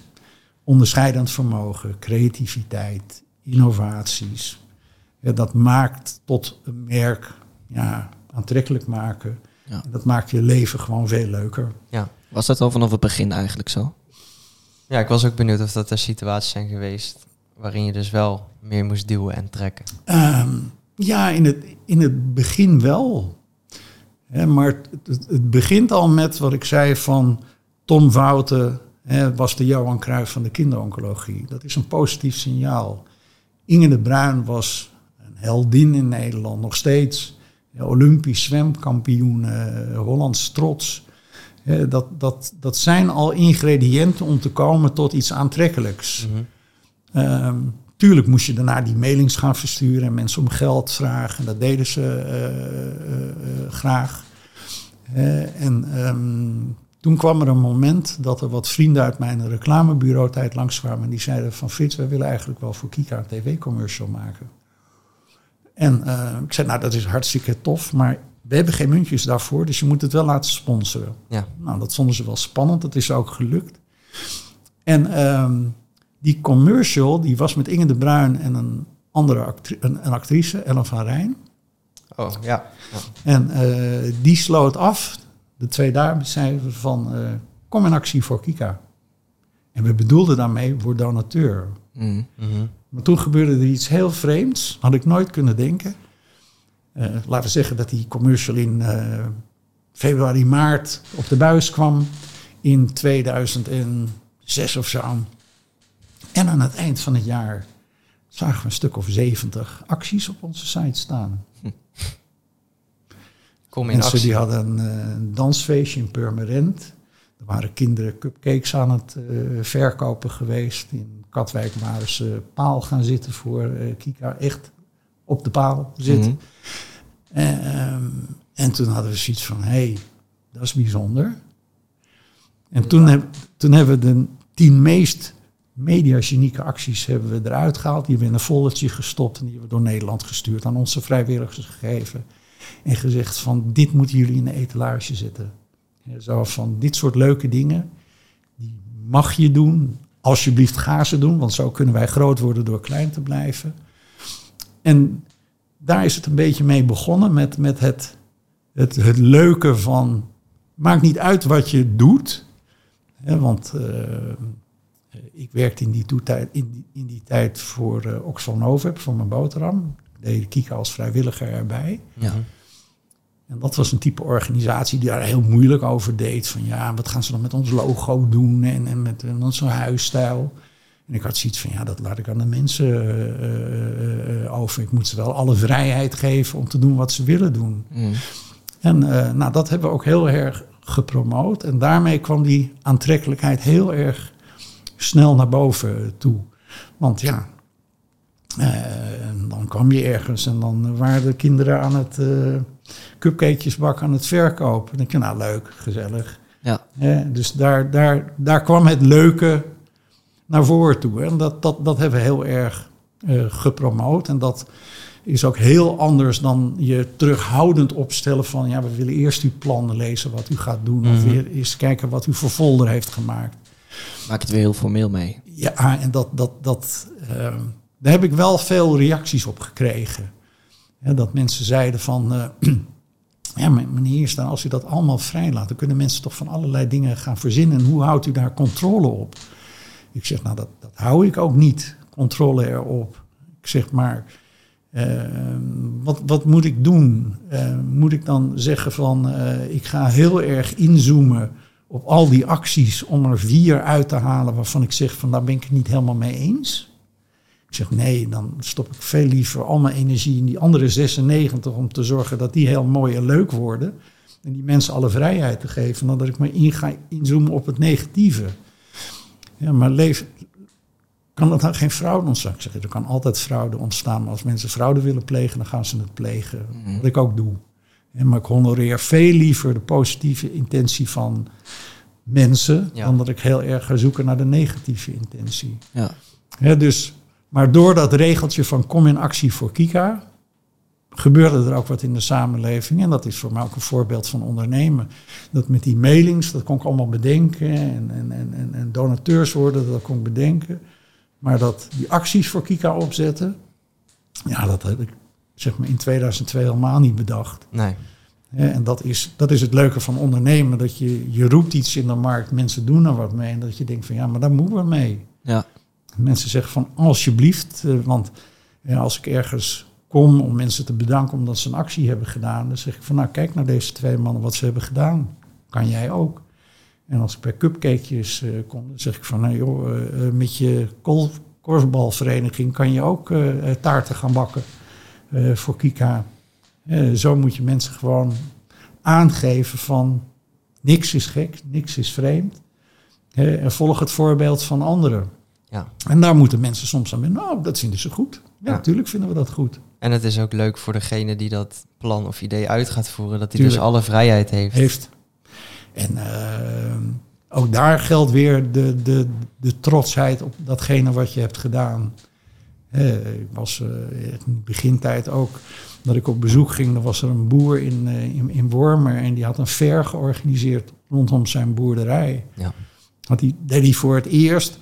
onderscheidend vermogen, creativiteit, innovaties. Ja, dat maakt tot een merk ja, aantrekkelijk maken. Ja. Dat maakt je leven gewoon veel leuker. Ja. Was dat al vanaf het begin eigenlijk zo? ja, ik was ook benieuwd of dat er situaties zijn geweest waarin je dus wel meer moest duwen en trekken. Ehm, ja, in het, in het begin wel. Maar het, het, begint al met wat ik zei van Tom Wouten was de Johan Cruijff van de kinderoncologie. Dat is een positief signaal. Inge de Bruin was een heldin in Nederland, nog steeds. Olympisch zwemkampioen, uh, Hollands trots. dat, dat, dat zijn al ingrediënten om te komen tot iets aantrekkelijks. Mm tuurlijk moest je daarna die mailings gaan versturen en mensen om geld vragen. Dat deden ze uh, uh, graag. en um, toen kwam er een moment dat er wat vrienden uit mijn reclamebureau tijd langskwamen. En die zeiden van Frits, wij willen eigenlijk wel voor Kika een tv-commercial maken. En uh, ik zei, nou dat is hartstikke tof, maar we hebben geen muntjes daarvoor, dus je moet het wel laten sponsoren. Ja. Nou, dat vonden ze wel spannend, dat is ook gelukt. En um, die commercial, die was met Inge de Bruin en een andere actri een, een actrice, Ellen van Rijn. Oh, ja. En uh, die sloot af de twee dames zeiden van uh, kom in actie voor Kika. En we bedoelden daarmee voor donateur. Mm. Maar toen gebeurde er iets heel vreemds, had ik nooit kunnen denken. Uh, laten we zeggen dat die commercial in uh, februari, maart op de buis kwam in 2006 of zo. En aan het eind van het jaar zagen we een stuk of 70 acties op onze site staan. [LAUGHS] Kom in Mensen die hadden een, een dansfeestje in Purmerend. Er waren kinderen cupcakes aan het uh, verkopen geweest. In Katwijk waren ze paal gaan zitten voor uh, Kika. Echt op de paal zitten. Mm en toen hadden we zoiets van, hé, hey, dat is bijzonder. En toen, heb, toen hebben we de tien meest mediagenieke acties hebben we eruit gehaald. Die hebben we in een foldertje gestopt en die hebben we door Nederland gestuurd. Aan onze vrijwilligers gegeven. En gezegd van dit moeten jullie in de etalage zetten. Zo van dit soort leuke dingen, die mag je doen. Alsjeblieft ga ze doen, want zo kunnen wij groot worden door klein te blijven. En daar is het een beetje mee begonnen met, met het, het, het leuke van, maakt niet uit wat je doet. Hè, want uh, ik werkte in die, toetijd, in, die, in die tijd voor uh, Oxfam Novib, voor mijn boterham. Ik deed Kika als vrijwilliger erbij. Ja. En dat was een type organisatie die daar heel moeilijk over deed. Van ja, wat gaan ze dan met ons logo doen en, en met onze huisstijl. En ik had zoiets van ja, dat laat ik aan de mensen uh, uh, over. Ik moet ze wel alle vrijheid geven om te doen wat ze willen doen. Mm. En nou, dat hebben we ook heel erg gepromoot. En daarmee kwam die aantrekkelijkheid heel erg snel naar boven toe. Want ja, dan kwam je ergens en dan waren de kinderen aan het cupcakejes bakken aan het verkopen. Dan denk je, nou leuk, gezellig. Ja. dus daar, daar, daar kwam het leuke naar voren toe. En dat, dat, dat hebben we heel erg uh, gepromoot. En dat is ook heel anders dan je terughoudend opstellen van... ja, we willen eerst uw plannen lezen wat u gaat doen... of mhm. weer eens kijken wat u voor folder heeft gemaakt. Maak het weer heel formeel mee. Ja, en dat, dat, dat, uh, daar heb ik wel veel reacties op gekregen. dat mensen zeiden van... Uh, [CLEARS THROAT] Ja, meneer dan als u dat allemaal vrijlaat, dan kunnen mensen toch van allerlei dingen gaan verzinnen. En hoe houdt u daar controle op? Ik zeg, nou, dat, dat hou ik ook niet, controle erop. Ik zeg maar, uh, wat, wat moet ik doen? Uh, moet ik dan zeggen van, uh, ik ga heel erg inzoomen op al die acties om er vier uit te halen waarvan ik zeg van, daar ben ik het niet helemaal mee eens? Ik zeg nee, dan stop ik veel liever al mijn energie in die andere 96 om te zorgen dat die heel mooi en leuk worden. En die mensen alle vrijheid te geven, dan dat ik me in ga inzoomen op het negatieve. Ja, maar leef, kan er dan geen fraude ontstaan? Ik zeg, er kan altijd fraude ontstaan. Maar als mensen fraude willen plegen, dan gaan ze het plegen. Mhm. Wat ik ook doe. En maar ik honoreer veel liever de positieve intentie van mensen... dan dat ik heel erg ga zoeken naar de negatieve intentie. Ja. Ja, dus maar door dat regeltje van kom in actie voor Kika, gebeurde er ook wat in de samenleving. En dat is voor mij ook een voorbeeld van ondernemen. Dat met die mailings, dat kon ik allemaal bedenken. En, en, en, en donateurs worden, dat kon ik bedenken. Maar dat die acties voor Kika opzetten, ja, dat heb ik zeg maar in 2002 helemaal niet bedacht. Nee. en dat is, dat is het leuke van ondernemen. Dat je, je roept iets in de markt, mensen doen er wat mee. En dat je denkt van ja, maar daar moeten we mee. Ja. Mensen zeggen van alsjeblieft, uh, want ja, als ik ergens kom om mensen te bedanken omdat ze een actie hebben gedaan, dan zeg ik van nou kijk naar deze twee mannen wat ze hebben gedaan. Kan jij ook. En als ik bij cupcakejes eh, kom, dan zeg ik van, nou joh, eh, eh, met je korfbalvereniging kan je ook eh, eh, taarten gaan bakken eh, voor Kika. Eh, zo moet je mensen gewoon aangeven van, niks is gek, niks is vreemd. Hè, en volg het voorbeeld van anderen. Ja. En daar moeten mensen soms aan wennen. Nou, dat vinden ze goed. Ja, Ja. natuurlijk vinden we dat goed. En het is ook leuk voor degene die dat plan of idee uit gaat voeren, dat hij dus alle vrijheid heeft. heeft. En eh, ook daar geldt weer de, de, de trotsheid op datgene wat je hebt gedaan. Ik was eh, in begintijd ook, dat ik op bezoek ging, dan was er een boer in, eh, in, in Wormer en die had een fair georganiseerd rondom zijn boerderij. Ja. Had die, deed hij voor het eerst.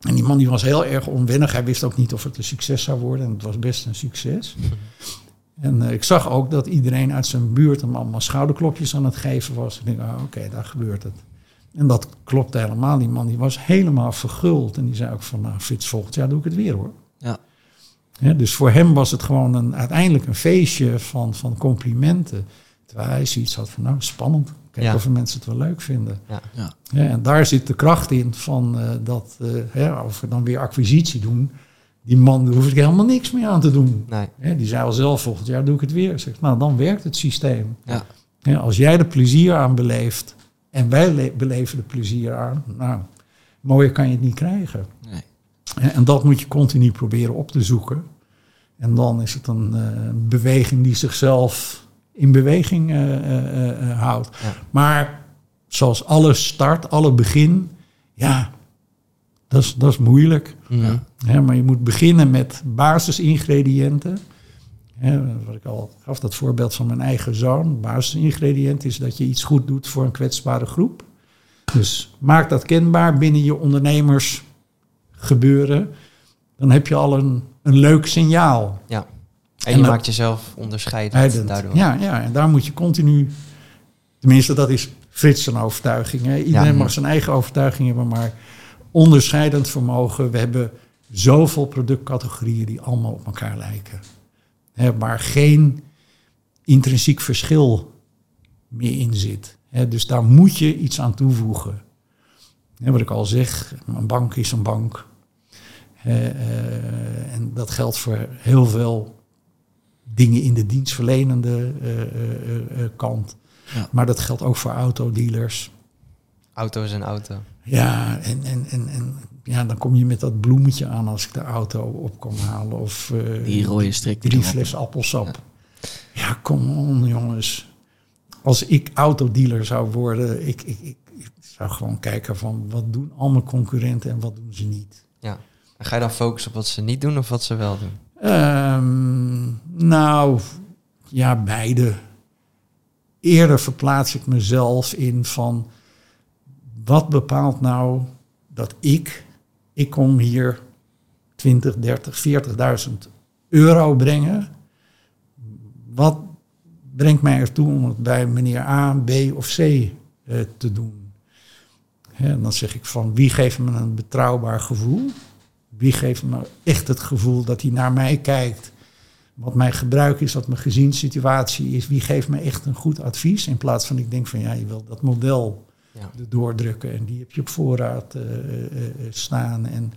En die man die was heel erg onwennig. Hij wist ook niet of het een succes zou worden. En het was best een succes. En eh, ik zag ook dat iedereen uit zijn buurt hem allemaal schouderklopjes aan het geven was. Ik ah, oké, daar gebeurt het. En dat klopte helemaal. Die man die was helemaal verguld. En die zei ook van, nou Frits, volgend jaar doe ik het weer hoor. Dus voor hem was het gewoon een, uiteindelijk een feestje van, van complimenten. Terwijl hij zoiets had van, nou spannend. Kijk Ja. of mensen het wel leuk vinden. Ja. Ja. Ja, en daar zit de kracht in van eh, dat, eh, hè, als we dan weer acquisitie doen, die man daar hoef ik helemaal niks meer aan te doen. Nee. Hè, die zei al zelf, volgend jaar doe ik het weer. Zeg, nou, dan werkt het systeem. Ja. Ja, als jij er plezier aan beleeft en wij le- beleven er plezier aan, nou, mooier kan je het niet krijgen. Nee. Hè, En dat moet je continu proberen op te zoeken. En dan is het een eh, beweging die zichzelf in beweging eh, eh, houdt. Ja. Maar zoals alle start, alle begin, ja, dat is, dat is moeilijk. Hè, maar je moet beginnen met basisingrediënten. Hè, wat ik al gaf, dat voorbeeld van mijn eigen zoon. Basisingrediënt is dat je iets goed doet voor een kwetsbare groep. Dus maak dat kenbaar binnen je ondernemers gebeuren. Dan heb je al een, een leuk signaal. Ja. En, En je dat- maakt jezelf onderscheidend daardoor. Ja, ja, en daar moet je continu... Tenminste, dat is Frits zijn overtuiging. Hè. Iedereen Ja. mag zijn eigen overtuiging hebben, maar onderscheidend vermogen. We hebben zoveel productcategorieën die allemaal op elkaar lijken. Hè, waar geen intrinsiek verschil meer in zit. Hè, dus daar moet je iets aan toevoegen. Hè, wat ik al zeg, een bank is een bank. Eh, en dat geldt voor heel veel dingen in de dienstverlenende eh, eh, kant. Ja. Maar dat geldt ook voor autodealers. Auto is een auto. Ja, en, en, en, en ja, dan kom je met dat bloemetje aan als ik de auto op kom halen. Of Die rode strik. die drie fles appelsap. Ja, kom on jongens. Als ik autodealer zou worden, ik, ik, ik, ik zou gewoon kijken van wat doen al mijn concurrenten en wat doen ze niet. Ja. Ga je dan focussen op wat ze niet doen of wat ze wel doen? Ehm, nou, ja, beide. Eerder verplaats ik mezelf in van wat bepaalt nou dat ik, ik kom hier 20, 30, 40.000 euro brengen. Wat brengt mij ertoe om het bij meneer A, B of C eh, te doen? En dan zeg ik van wie geeft me een betrouwbaar gevoel? Wie geeft me echt het gevoel dat hij naar mij kijkt? Wat mijn gebruik is, wat mijn gezinssituatie is. Wie geeft me echt een goed advies? In plaats van ik denk van ja, je wil dat model Ja. doordrukken. En die heb je op voorraad eh, eh, eh, staan. En,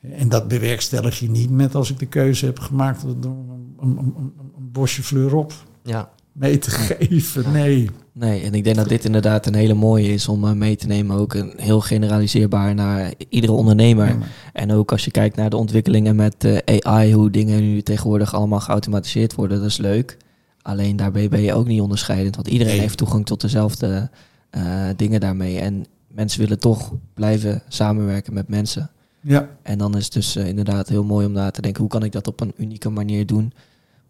en dat bewerkstellig je niet met als ik de keuze heb gemaakt om een, een, een, een bosje fleur op Ja. Mee te geven. Nee. Nee, en ik denk dat dit inderdaad een hele mooie is om eh, mee te nemen. Ook een heel generaliseerbaar naar iedere ondernemer. Ja, En ook als je kijkt naar de ontwikkelingen met eh, AI, hoe dingen nu tegenwoordig allemaal geautomatiseerd worden, dat is leuk. Alleen daarbij ben je ook niet onderscheidend, want iedereen Nee. heeft toegang tot dezelfde eh, dingen daarmee. En mensen willen toch blijven samenwerken met mensen. ja. En dan is het dus inderdaad heel mooi om na te denken, hoe kan ik dat op een unieke manier doen,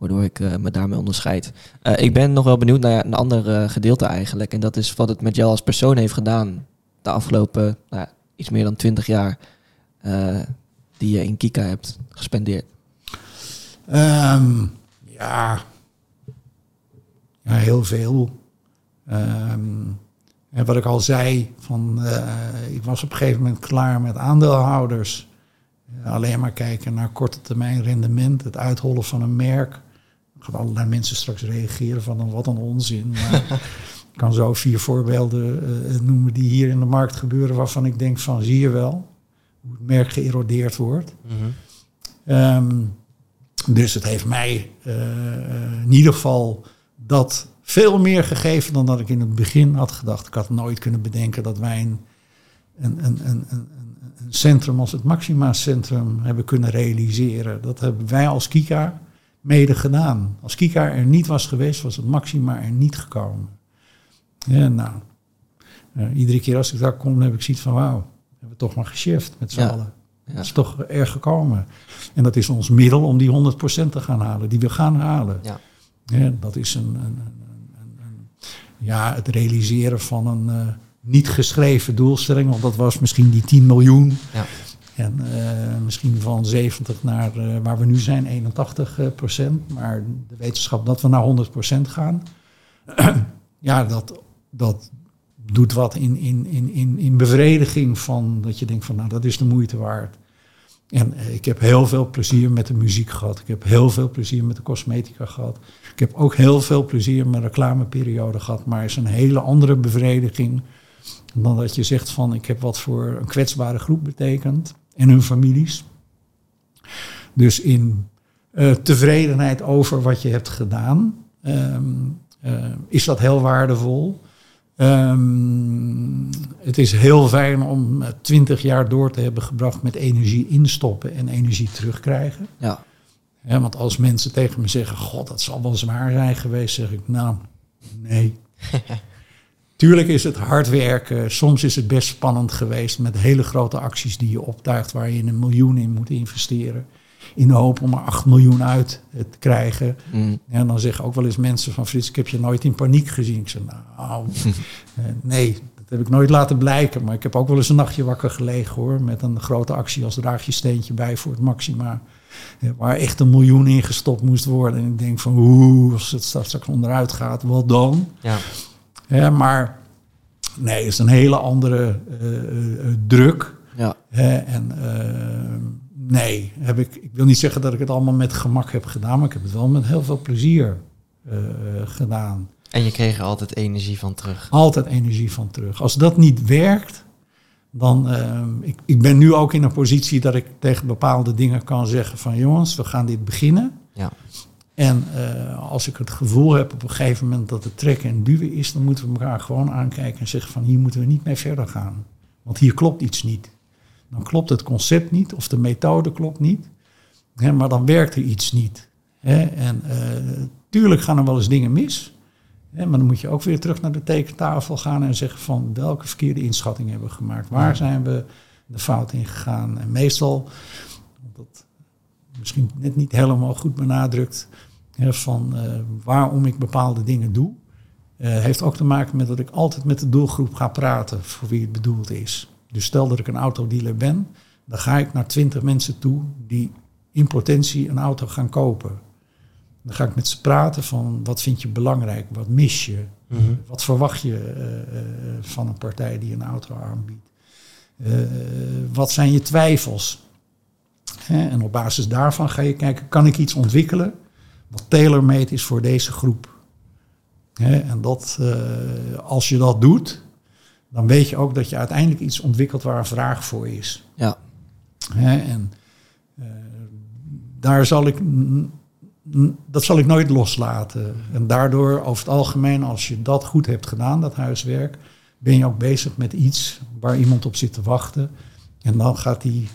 waardoor ik eh, me daarmee onderscheid. Eh, ik ben nog wel benieuwd naar een ander eh, gedeelte eigenlijk. En dat is wat het met jou als persoon heeft gedaan de afgelopen nou, iets meer dan twintig jaar die je in Kika hebt gespendeerd. Ehm, ja. ja, heel veel. Ehm, en wat ik al zei, van, ik was op een gegeven moment klaar met aandeelhouders. Alleen maar kijken naar korte termijn rendement, het uithollen van een merk. Gaan allerlei mensen straks reageren van "Oh, wat een onzin. Maar Ik kan zo vier voorbeelden eh, noemen die hier in de markt gebeuren, waarvan ik denk van zie je wel hoe het merk geërodeerd wordt. Mhm. Ehm, dus het heeft mij eh, in ieder geval dat veel meer gegeven dan dat ik in het begin had gedacht. Ik had nooit kunnen bedenken dat wij een, een, een, een, een een centrum als het Maxima Centrum hebben kunnen realiseren. Dat hebben wij als Kika mede gedaan. Als Kika er niet was geweest, was het Maxima er niet gekomen. Ja, nou, uh, iedere keer als ik daar kom, heb ik zoiets van wauw, hebben we toch maar geshift met z'n Ja. allen. Ja. Dat is toch erg gekomen. En dat is ons middel om die 100% te gaan halen, die we gaan halen. Ja. Ja, dat is een, een, een, een- een- ja, het realiseren van een eh, niet geschreven doelstelling, want dat was misschien die 10 miljoen. Ja. En eh, misschien van 70 naar eh, waar we nu zijn, 81 eh, procent. Maar de wetenschap dat we naar 100 procent gaan, [CLEARS THROAT] ja, dat, dat doet wat in, in, in, in, in bevrediging van dat je denkt van nou, dat is de moeite waard. En ik heb heel veel plezier met de muziek gehad. Ik heb heel veel plezier met de cosmetica gehad. Ik heb ook heel veel plezier met de reclameperiode gehad. Maar het is een hele andere bevrediging dan dat je zegt van ik heb wat voor een kwetsbare groep betekend. En hun families. Dus in eh, tevredenheid over wat je hebt gedaan, ehm, eh, is dat heel waardevol. Ehm, het is heel fijn om twintig jaar door te hebben gebracht met energie instoppen en energie terugkrijgen. Ja. Ja, want als mensen tegen me zeggen, god, dat zal wel zwaar zijn geweest, zeg ik, nou, nee. [LAUGHS] Tuurlijk is het hard werken. Soms is het best spannend geweest met hele grote acties die je optuigt waar je een miljoen in moet investeren. In de hoop om er 8 miljoen uit te krijgen. Mm. En dan zeggen ook wel eens mensen van Frits, ik heb je nooit in paniek gezien. Ik zeg, nou, [LAUGHS] eh, nee, dat heb ik nooit laten blijken. Maar ik heb ook wel eens een nachtje wakker gelegen hoor. Met een grote actie als draag je steentje bij voor het maxima. eh, Waar echt een miljoen in gestopt moest worden. En ik denk van, oeh, als het straks onderuit gaat, wel dan. Ja. Maar nee, het is een hele andere eh, eh, eh, druk. Ja. Hè, en nee, heb ik, ik wil niet zeggen dat ik het allemaal met gemak heb gedaan, maar ik heb het wel met heel veel plezier gedaan. En je kreeg er altijd energie van terug. Altijd energie van terug. Als dat niet werkt, dan. eh, ik, ik ben nu ook in een positie dat ik tegen bepaalde dingen kan zeggen: van jongens, we gaan dit beginnen. Ja. En eh, als ik het gevoel heb op een gegeven moment dat het trekken en duwen is, dan moeten we elkaar gewoon aankijken en zeggen van hier moeten we niet mee verder gaan. Want hier klopt iets niet. Dan klopt het concept niet of de methode klopt niet. Hè, maar dan werkt er iets niet. Hè, en eh, tuurlijk gaan er wel eens dingen mis. Hè, maar dan moet je ook weer terug naar de tekentafel gaan en zeggen van welke verkeerde inschatting hebben we gemaakt. Waar zijn we de fout in gegaan? En meestal, dat misschien net niet helemaal goed benadrukt, hè, van eh, waarom ik bepaalde dingen doe. eh, heeft ook te maken met dat ik altijd met de doelgroep ga praten voor wie het bedoeld is. Dus stel dat ik een autodealer ben, dan ga ik naar twintig mensen toe die in potentie een auto gaan kopen. Dan ga ik met ze praten van wat vind je belangrijk, wat mis je, Mhm. wat verwacht je eh, van een partij die een auto aanbiedt. Wat zijn je twijfels? Hè, en op basis daarvan ga je kijken, kan ik iets ontwikkelen wat tailor-made is voor deze groep? En dat, eh, als je dat doet, dan weet je ook dat je uiteindelijk iets ontwikkelt waar een vraag voor is. Ja. En eh, daar zal ik, dat zal ik nooit loslaten. En daardoor, over het algemeen, als je dat goed hebt gedaan, dat huiswerk, ben je ook bezig met iets waar iemand op zit te wachten. En dan gaat die,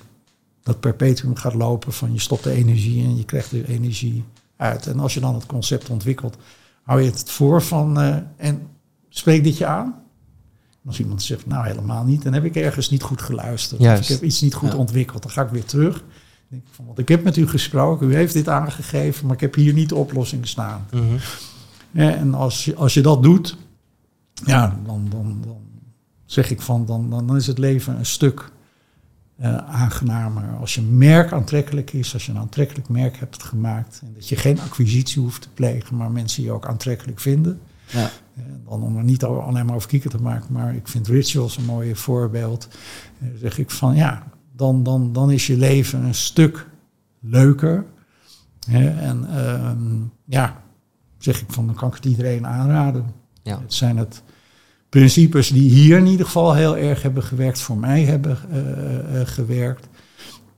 dat perpetuum gaat lopen van je stopt de energie en je krijgt de energie uit. En als je dan het concept ontwikkelt, hou je het voor van eh, en spreek dit je aan. En als iemand zegt, nou helemaal niet, dan heb ik ergens niet goed geluisterd. Of ik heb iets niet goed Ja. ontwikkeld. Dan ga ik weer terug. Denk ik van, want ik heb met u gesproken, u heeft dit aangegeven, maar ik heb hier niet de oplossing staan. Mhm. Ja, en als je, als je dat doet, ja, dan, dan, dan zeg ik van, dan, dan, dan is het leven een stuk eh, aangenamer. Als je merk aantrekkelijk is, als je een aantrekkelijk merk hebt gemaakt, en dat je geen acquisitie hoeft te plegen, maar mensen je ook aantrekkelijk vinden. Ja. Eh, Dan om er niet al- alleen maar over kieken te maken, maar ik vind Rituals een mooi voorbeeld. Eh, zeg ik van ja, dan, dan, dan is je leven een stuk leuker. Hè, en ehm, ja, zeg ik van dan kan ik het iedereen aanraden. Ja. Het zijn het principes die hier in ieder geval heel erg hebben gewerkt, voor mij hebben eh, eh, gewerkt.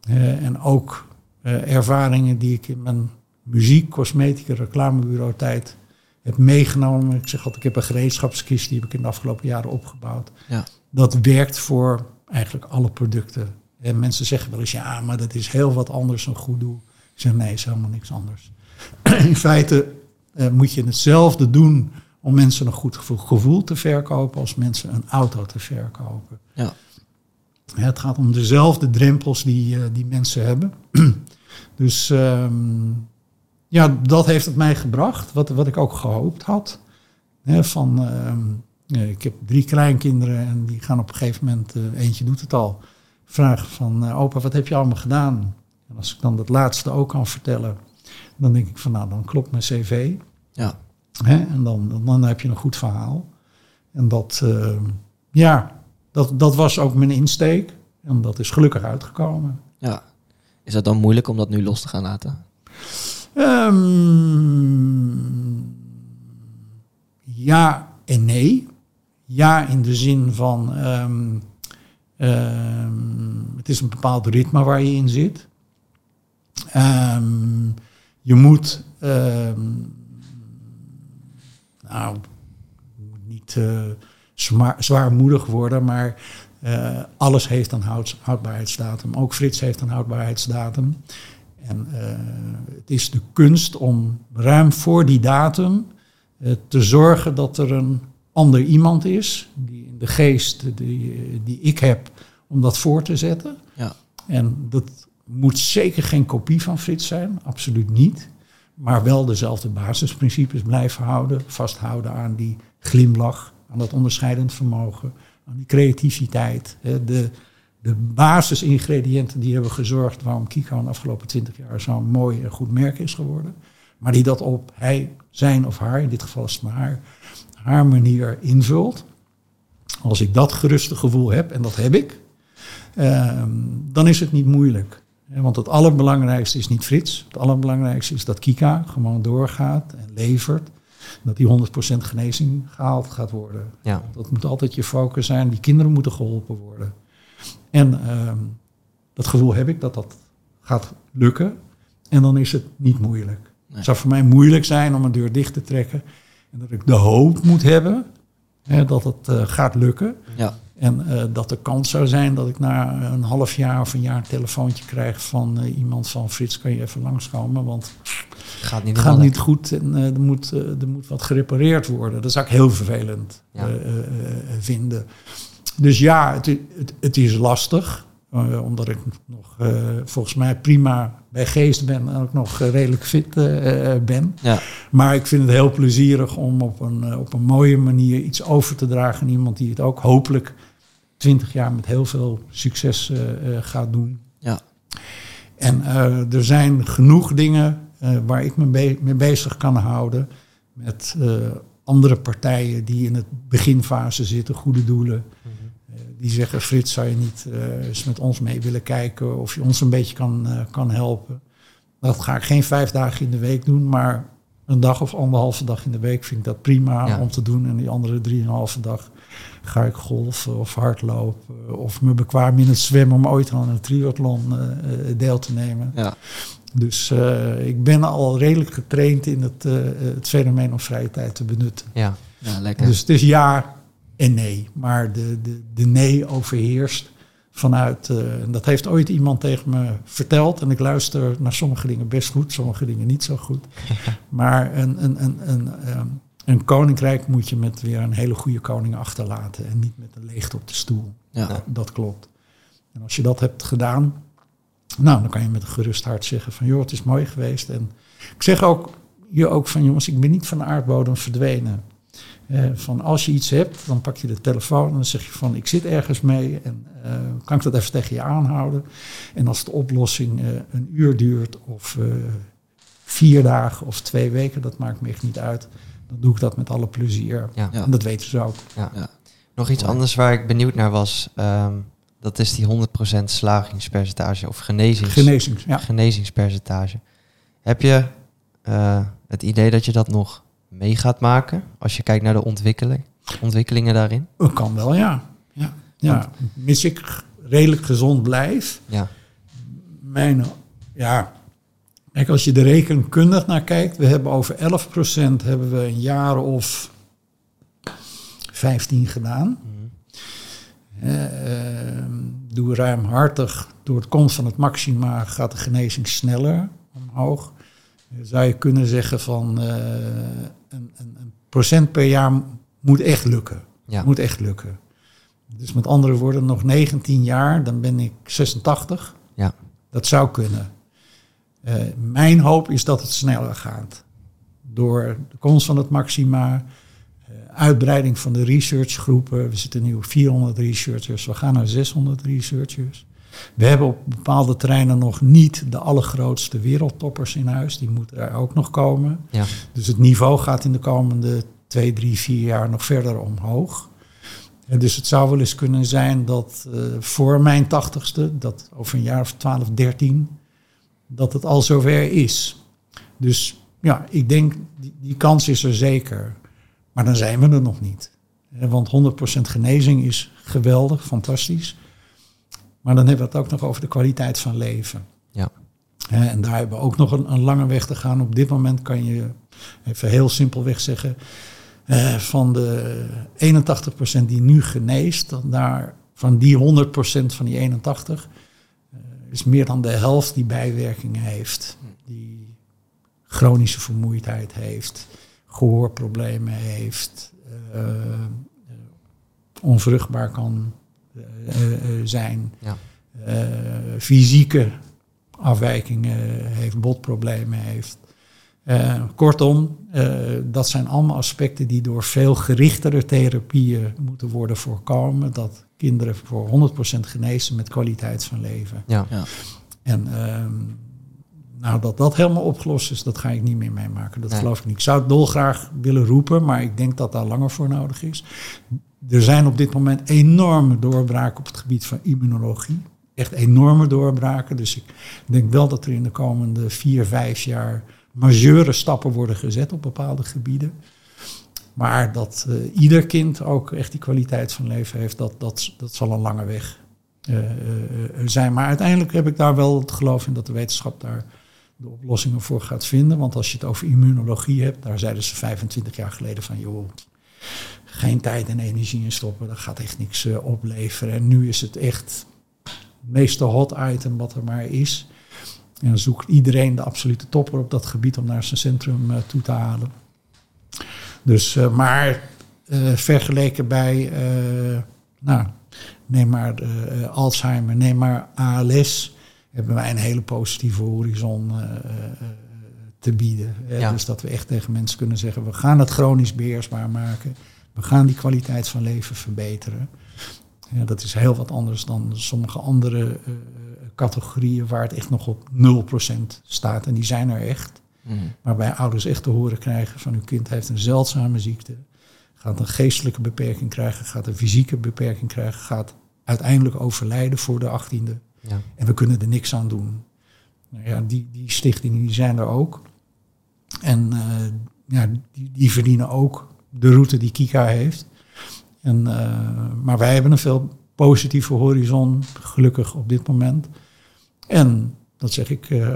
Eh, en ook ervaringen die ik in mijn muziek, cosmetica, reclamebureau tijd heb meegenomen. Ik zeg altijd, ik heb een gereedschapskist, die heb ik in de afgelopen jaren opgebouwd. Ja. Dat werkt voor eigenlijk alle producten. En mensen zeggen wel eens, ja, maar dat is heel wat anders dan goed doel. Ik zeg, nee, is helemaal niks anders. [CLEARS THROAT] in feite moet je hetzelfde doen om mensen een goed gevoel, te verkopen als mensen een auto te verkopen. Ja. Het gaat om dezelfde drempels die, eh, die mensen hebben. [CLEARS THROAT] dus ehm, ja, dat heeft het mij gebracht, wat, wat ik ook gehoopt had. Hè, van, ehm, ik heb drie kleinkinderen en die gaan op een gegeven moment, eh, eentje doet het al, vragen van eh, opa, wat heb je allemaal gedaan? En als ik dan dat laatste ook kan vertellen, dan denk ik van nou, dan klopt mijn cv. Ja. Hè? En dan, dan heb je een goed verhaal. En dat, eh, ja, dat, dat was ook mijn insteek. En dat is gelukkig uitgekomen. ja. Is dat dan moeilijk om dat nu los te gaan laten? Ehm, ja en nee. Ja, in de zin van ehm, ehm, het is een bepaald ritme waar je in zit. Ehm, je moet, ehm, nou, moet niet eh, zwaar, zwaarmoedig worden, maar eh, alles heeft een houd, houdbaarheidsdatum. Ook Frits heeft een houdbaarheidsdatum. En eh, het is de kunst om ruim voor die datum te zorgen dat er een ander iemand is, die in de geest die, die ik heb, om dat voor te zetten. Ja. En dat moet zeker geen kopie van Frits zijn, absoluut niet. Maar wel dezelfde basisprincipes blijven houden, vasthouden aan die glimlach, aan dat onderscheidend vermogen, aan die creativiteit. De, de basisingrediënten die hebben gezorgd waarom Kiko de afgelopen twintig jaar zo'n mooi en goed merk is geworden. Maar die dat op hij, zijn of haar, in dit geval is het maar haar, haar manier invult. Als ik dat geruste gevoel heb, en dat heb ik, ehm, dan is het niet moeilijk. Want het allerbelangrijkste is niet Frits. Het allerbelangrijkste is dat Kika gewoon doorgaat en levert. Dat die 100% genezing gehaald gaat worden. Ja. Dat moet altijd je focus zijn. Die kinderen moeten geholpen worden. En ehm, dat gevoel heb ik dat dat gaat lukken. En dan is het niet moeilijk. Nee. Het zou voor mij moeilijk zijn om een deur dicht te trekken. En dat ik de hoop moet hebben hè, dat het eh, gaat lukken. Ja. En eh, dat de kans zou zijn dat ik na een half jaar of een jaar een telefoontje krijg van eh, iemand van Frits, kan je even langskomen? Want Gaat niet het gaat niet goed en eh, er, moet, er moet wat gerepareerd worden. Dat zou ik heel vervelend Ja. vinden. Dus ja, het, het, het is lastig. omdat ik nog volgens mij prima bij geest ben en ook nog redelijk fit ben. Ja. Maar ik vind het heel plezierig om op een, op een mooie manier iets over te dragen aan iemand die het ook hopelijk twintig jaar met heel veel succes eh, eh, gaat doen. Ja. En eh, er zijn genoeg dingen waar ik me be- mee bezig kan houden. Met andere partijen die in het beginfase zitten, goede doelen. Mhm. Die zeggen, Frits, zou je niet eens met ons mee willen kijken of je ons een beetje kan, kan helpen. Dat ga ik geen vijf dagen in de week doen, maar een dag of anderhalve dag in de week vind ik dat prima Ja. om te doen. En die andere drieënhalve dag ga ik golfen of hardlopen of me bekwaam in het zwemmen om ooit aan een triathlon eh, eh, deel te nemen. Ja. Dus eh, ik ben al redelijk getraind in het, eh, het fenomeen om vrije tijd te benutten. Ja. Ja, lekker. Dus het is ja en nee. Maar de, de, de nee overheerst vanuit... eh, en dat heeft ooit iemand tegen me verteld. En ik luister naar sommige dingen best goed, sommige dingen niet zo goed. [LAUGHS] Maar een, een, een, een, ehm, een koninkrijk moet je met weer een hele goede koning achterlaten. En niet met een leegte op de stoel. ja. Dat klopt. En als je dat hebt gedaan, nou, dan kan je met een gerust hart zeggen van, joh, het is mooi geweest. En ik zeg ook hier ook van, jongens, ik ben niet van de aardbodem verdwenen. Eh, van als je iets hebt, dan pak je de telefoon en dan zeg je van, ik zit ergens mee en eh, kan ik dat even tegen je aanhouden? En als de oplossing eh, een uur duurt of eh, vier dagen of twee weken, dat maakt me echt niet uit. Dan doe ik dat met alle plezier. Ja. Ja. En dat weten ze ook. Ja. Ja. Nog iets anders waar ik benieuwd naar was. ehm, dat is die 100% slagingspercentage of genezings, genezingspercentage. Heb je eh, het idee dat je dat nog mee gaat maken? Als je kijkt naar de ontwikkeling, ontwikkelingen daarin? Dat kan wel, ja. ja. ja. Mis ik redelijk gezond blijf. Ja. Mijn, ja. Kijk, als je er rekenkundig naar kijkt, we hebben over 11% hebben we een jaar of 15 gedaan. Uh, doe ruimhartig, door het komst van het maxima gaat de genezing sneller omhoog. Zou je kunnen zeggen van uh, een, procent per jaar moet echt lukken. Ja. Moet echt lukken. Dus met andere woorden, nog 19 jaar, dan ben ik 86. Ja. Dat zou kunnen. Uh, mijn hoop is dat het sneller gaat. Door de komst van het maxima, uh, uitbreiding van de researchgroepen. We zitten nu op 400 researchers, we gaan naar 600 researchers. We hebben op bepaalde terreinen nog niet de allergrootste wereldtoppers in huis. Die moeten er ook nog komen. Ja. Dus het niveau gaat in de komende twee, drie, vier jaar nog verder omhoog. En dus het zou wel eens kunnen zijn dat uh, voor mijn tachtigste, dat over een jaar of 12, 13, dat het al zover is. Dus ja, ik denk, die, die kans is er zeker. Maar dan zijn we er nog niet. Want 100% genezing is geweldig, fantastisch. Maar dan hebben we het ook nog over de kwaliteit van leven. Ja. En daar hebben we ook nog een, een lange weg te gaan. Op dit moment kan je even heel simpelweg zeggen. Uh, van de 81% die nu geneest, dan daar, van die 100% van die 81, uh, is meer dan de helft die bijwerkingen heeft. Die chronische vermoeidheid heeft, gehoorproblemen heeft, uh, onvruchtbaar kan zijn, ja. fysieke afwijkingen heeft, botproblemen heeft. Uh, kortom, uh, dat zijn allemaal aspecten die door veel gerichtere therapieën moeten worden voorkomen. Dat kinderen voor 100% genezen met kwaliteit van leven. Ja. Ja. En uh, nou, dat dat helemaal opgelost is, dat ga ik niet meer meemaken. Dat Nee. geloof ik niet. Ik zou het dolgraag willen roepen, maar ik denk dat daar langer voor nodig is. Er zijn op dit moment enorme doorbraken op het gebied van immunologie. Echt enorme doorbraken. Dus ik denk wel dat er in de komende vier, vijf jaar majeure stappen worden gezet op bepaalde gebieden. Maar dat uh, ieder kind ook echt die kwaliteit van leven heeft, dat, dat, dat zal een lange weg uh, uh, zijn. Maar uiteindelijk heb ik daar wel het geloof in dat de wetenschap daar de oplossingen voor gaat vinden. Want als je het over immunologie hebt, daar zeiden ze 25 jaar geleden van joh, geen tijd en energie in stoppen, dat gaat echt niks opleveren. En nu is het echt het meeste hot item wat er maar is. En dan zoekt iedereen de absolute topper op dat gebied om naar zijn centrum uh, toe te halen. Dus, uh, maar vergeleken bij, nou, neem maar Alzheimer, neem maar ALS, hebben wij een hele positieve horizon te bieden. Ja. Dus dat we echt tegen mensen kunnen zeggen, we gaan het chronisch beheersbaar maken. We gaan die kwaliteit van leven verbeteren. Ja, dat is heel wat anders dan sommige andere categorieën waar het echt nog op 0% staat. En die zijn er echt. Mm. Waarbij ouders echt te horen krijgen van uw kind heeft een zeldzame ziekte. Gaat een geestelijke beperking krijgen, gaat een fysieke beperking krijgen, gaat uiteindelijk overlijden voor de achttiende. Ja. En we kunnen er niks aan doen. Nou ja, die, die stichtingen die zijn er ook. En uh, ja, die, die verdienen ook de route die Kika heeft. En, uh, maar wij hebben een veel positieve horizon, gelukkig op dit moment. En dat zeg ik, uh,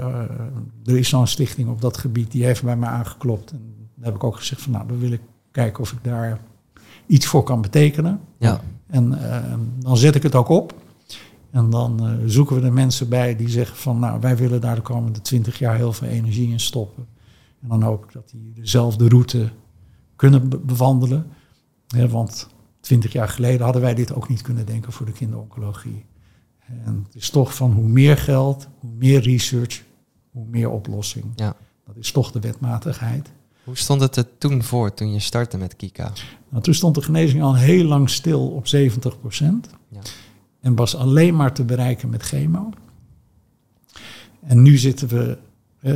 er is zo'n stichting op dat gebied, die heeft bij mij aangeklopt. En daar heb ik ook gezegd van nou, dan wil ik kijken of ik daar iets voor kan betekenen. Ja. En uh, dan zet ik het ook op. En dan uh, zoeken we de mensen bij die zeggen van nou, wij willen daar de komende twintig jaar heel veel energie in stoppen. En dan hoop ik dat die dezelfde route kunnen be bewandelen. Want twintig jaar geleden hadden wij dit ook niet kunnen denken voor de kinderoncologie. En het is toch van hoe meer geld, hoe meer research, hoe meer oplossing. Ja. Dat is toch de wetmatigheid. Hoe stond het er toen voor, toen je startte met Kika? Nou, toen stond de genezing al heel lang stil op 70 Ja. En was alleen maar te bereiken met chemo. En nu zitten we,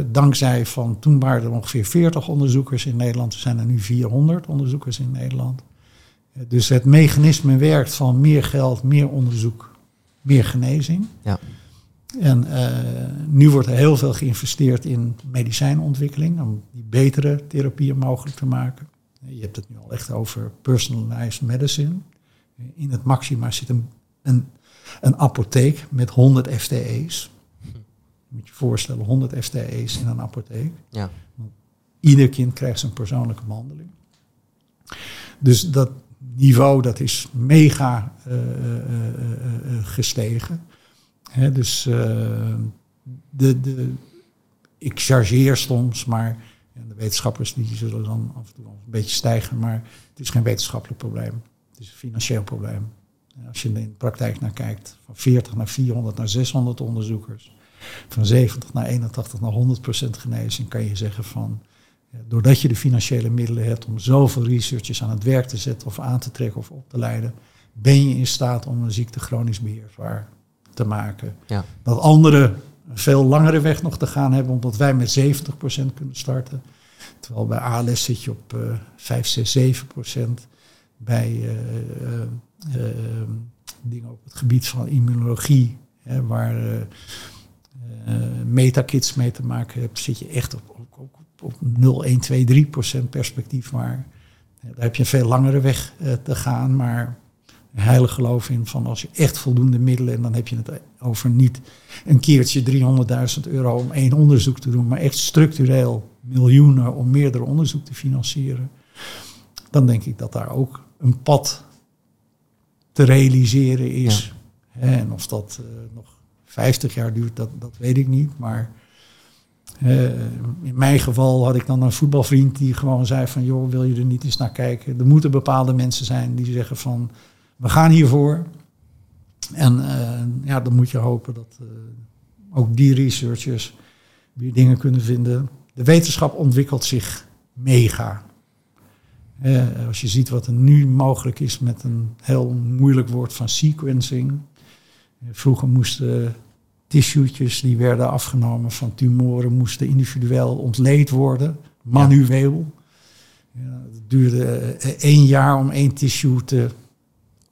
dankzij van, toen waren er ongeveer 40 onderzoekers in Nederland. Er zijn er nu 400 onderzoekers in Nederland. Eh, dus het mechanisme werkt van meer geld, meer onderzoek, meer genezing. Ja. En uh, nu wordt er heel veel geïnvesteerd in medicijnontwikkeling om die betere therapieën mogelijk te maken. Je hebt het nu al echt over personalized medicine. In het Maxima zit een, een, een apotheek met 100 FTE's. Je moet je voorstellen, 100 FTE's in een apotheek. Ja. Ieder kind krijgt zijn persoonlijke behandeling. Dus dat niveau dat is mega uh, uh, gestegen. Hè, dus de, de, ik chargeer soms, maar de wetenschappers die zullen dan af en toe een beetje stijgen, maar het is geen wetenschappelijk probleem. Het is een financieel probleem. Als je in de praktijk naar kijkt, van 40 naar 400 naar 600 onderzoekers, van 70 naar 81 naar 100 procent genezing, kan je zeggen van, doordat je de financiële middelen hebt om zoveel researchers aan het werk te zetten of aan te trekken of op te leiden, ben je in staat om een ziekte chronisch beheersbaar te maken. Ja. Dat anderen een veel langere weg nog te gaan hebben, omdat wij met 70% kunnen starten. Terwijl bij ALS zit je op uh, 5, 6, 7 procent. Bij uh, uh, dingen op het gebied van immunologie, hè, waar metakits mee te maken hebt, zit je echt op, op, op, op 0, 1, 2, 3 procent perspectief. Maar daar heb je een veel langere weg te gaan. Maar heilig geloof in van als je echt voldoende middelen, en dan heb je het over niet een keertje 300.000 euro om één onderzoek te doen, maar echt structureel miljoenen om meerdere onderzoek te financieren, dan denk ik dat daar ook een pad te realiseren is. En of dat uh, nog 50 jaar duurt, dat, dat weet ik niet. Maar uh, in mijn geval had ik dan een voetbalvriend die gewoon zei van... joh, wil je er niet eens naar kijken? Er moeten bepaalde mensen zijn die zeggen van... we gaan hiervoor. En uh, ja, dan moet je hopen dat ook die researchers weer dingen kunnen vinden de wetenschap ontwikkelt zich mega. Eh, als je ziet wat er nu mogelijk is met een heel moeilijk woord van sequencing. Eh, vroeger moesten tissuetjes die werden afgenomen van tumoren, moesten individueel ontleed worden, manueel. Ja, het duurde eh, één jaar om één tissue te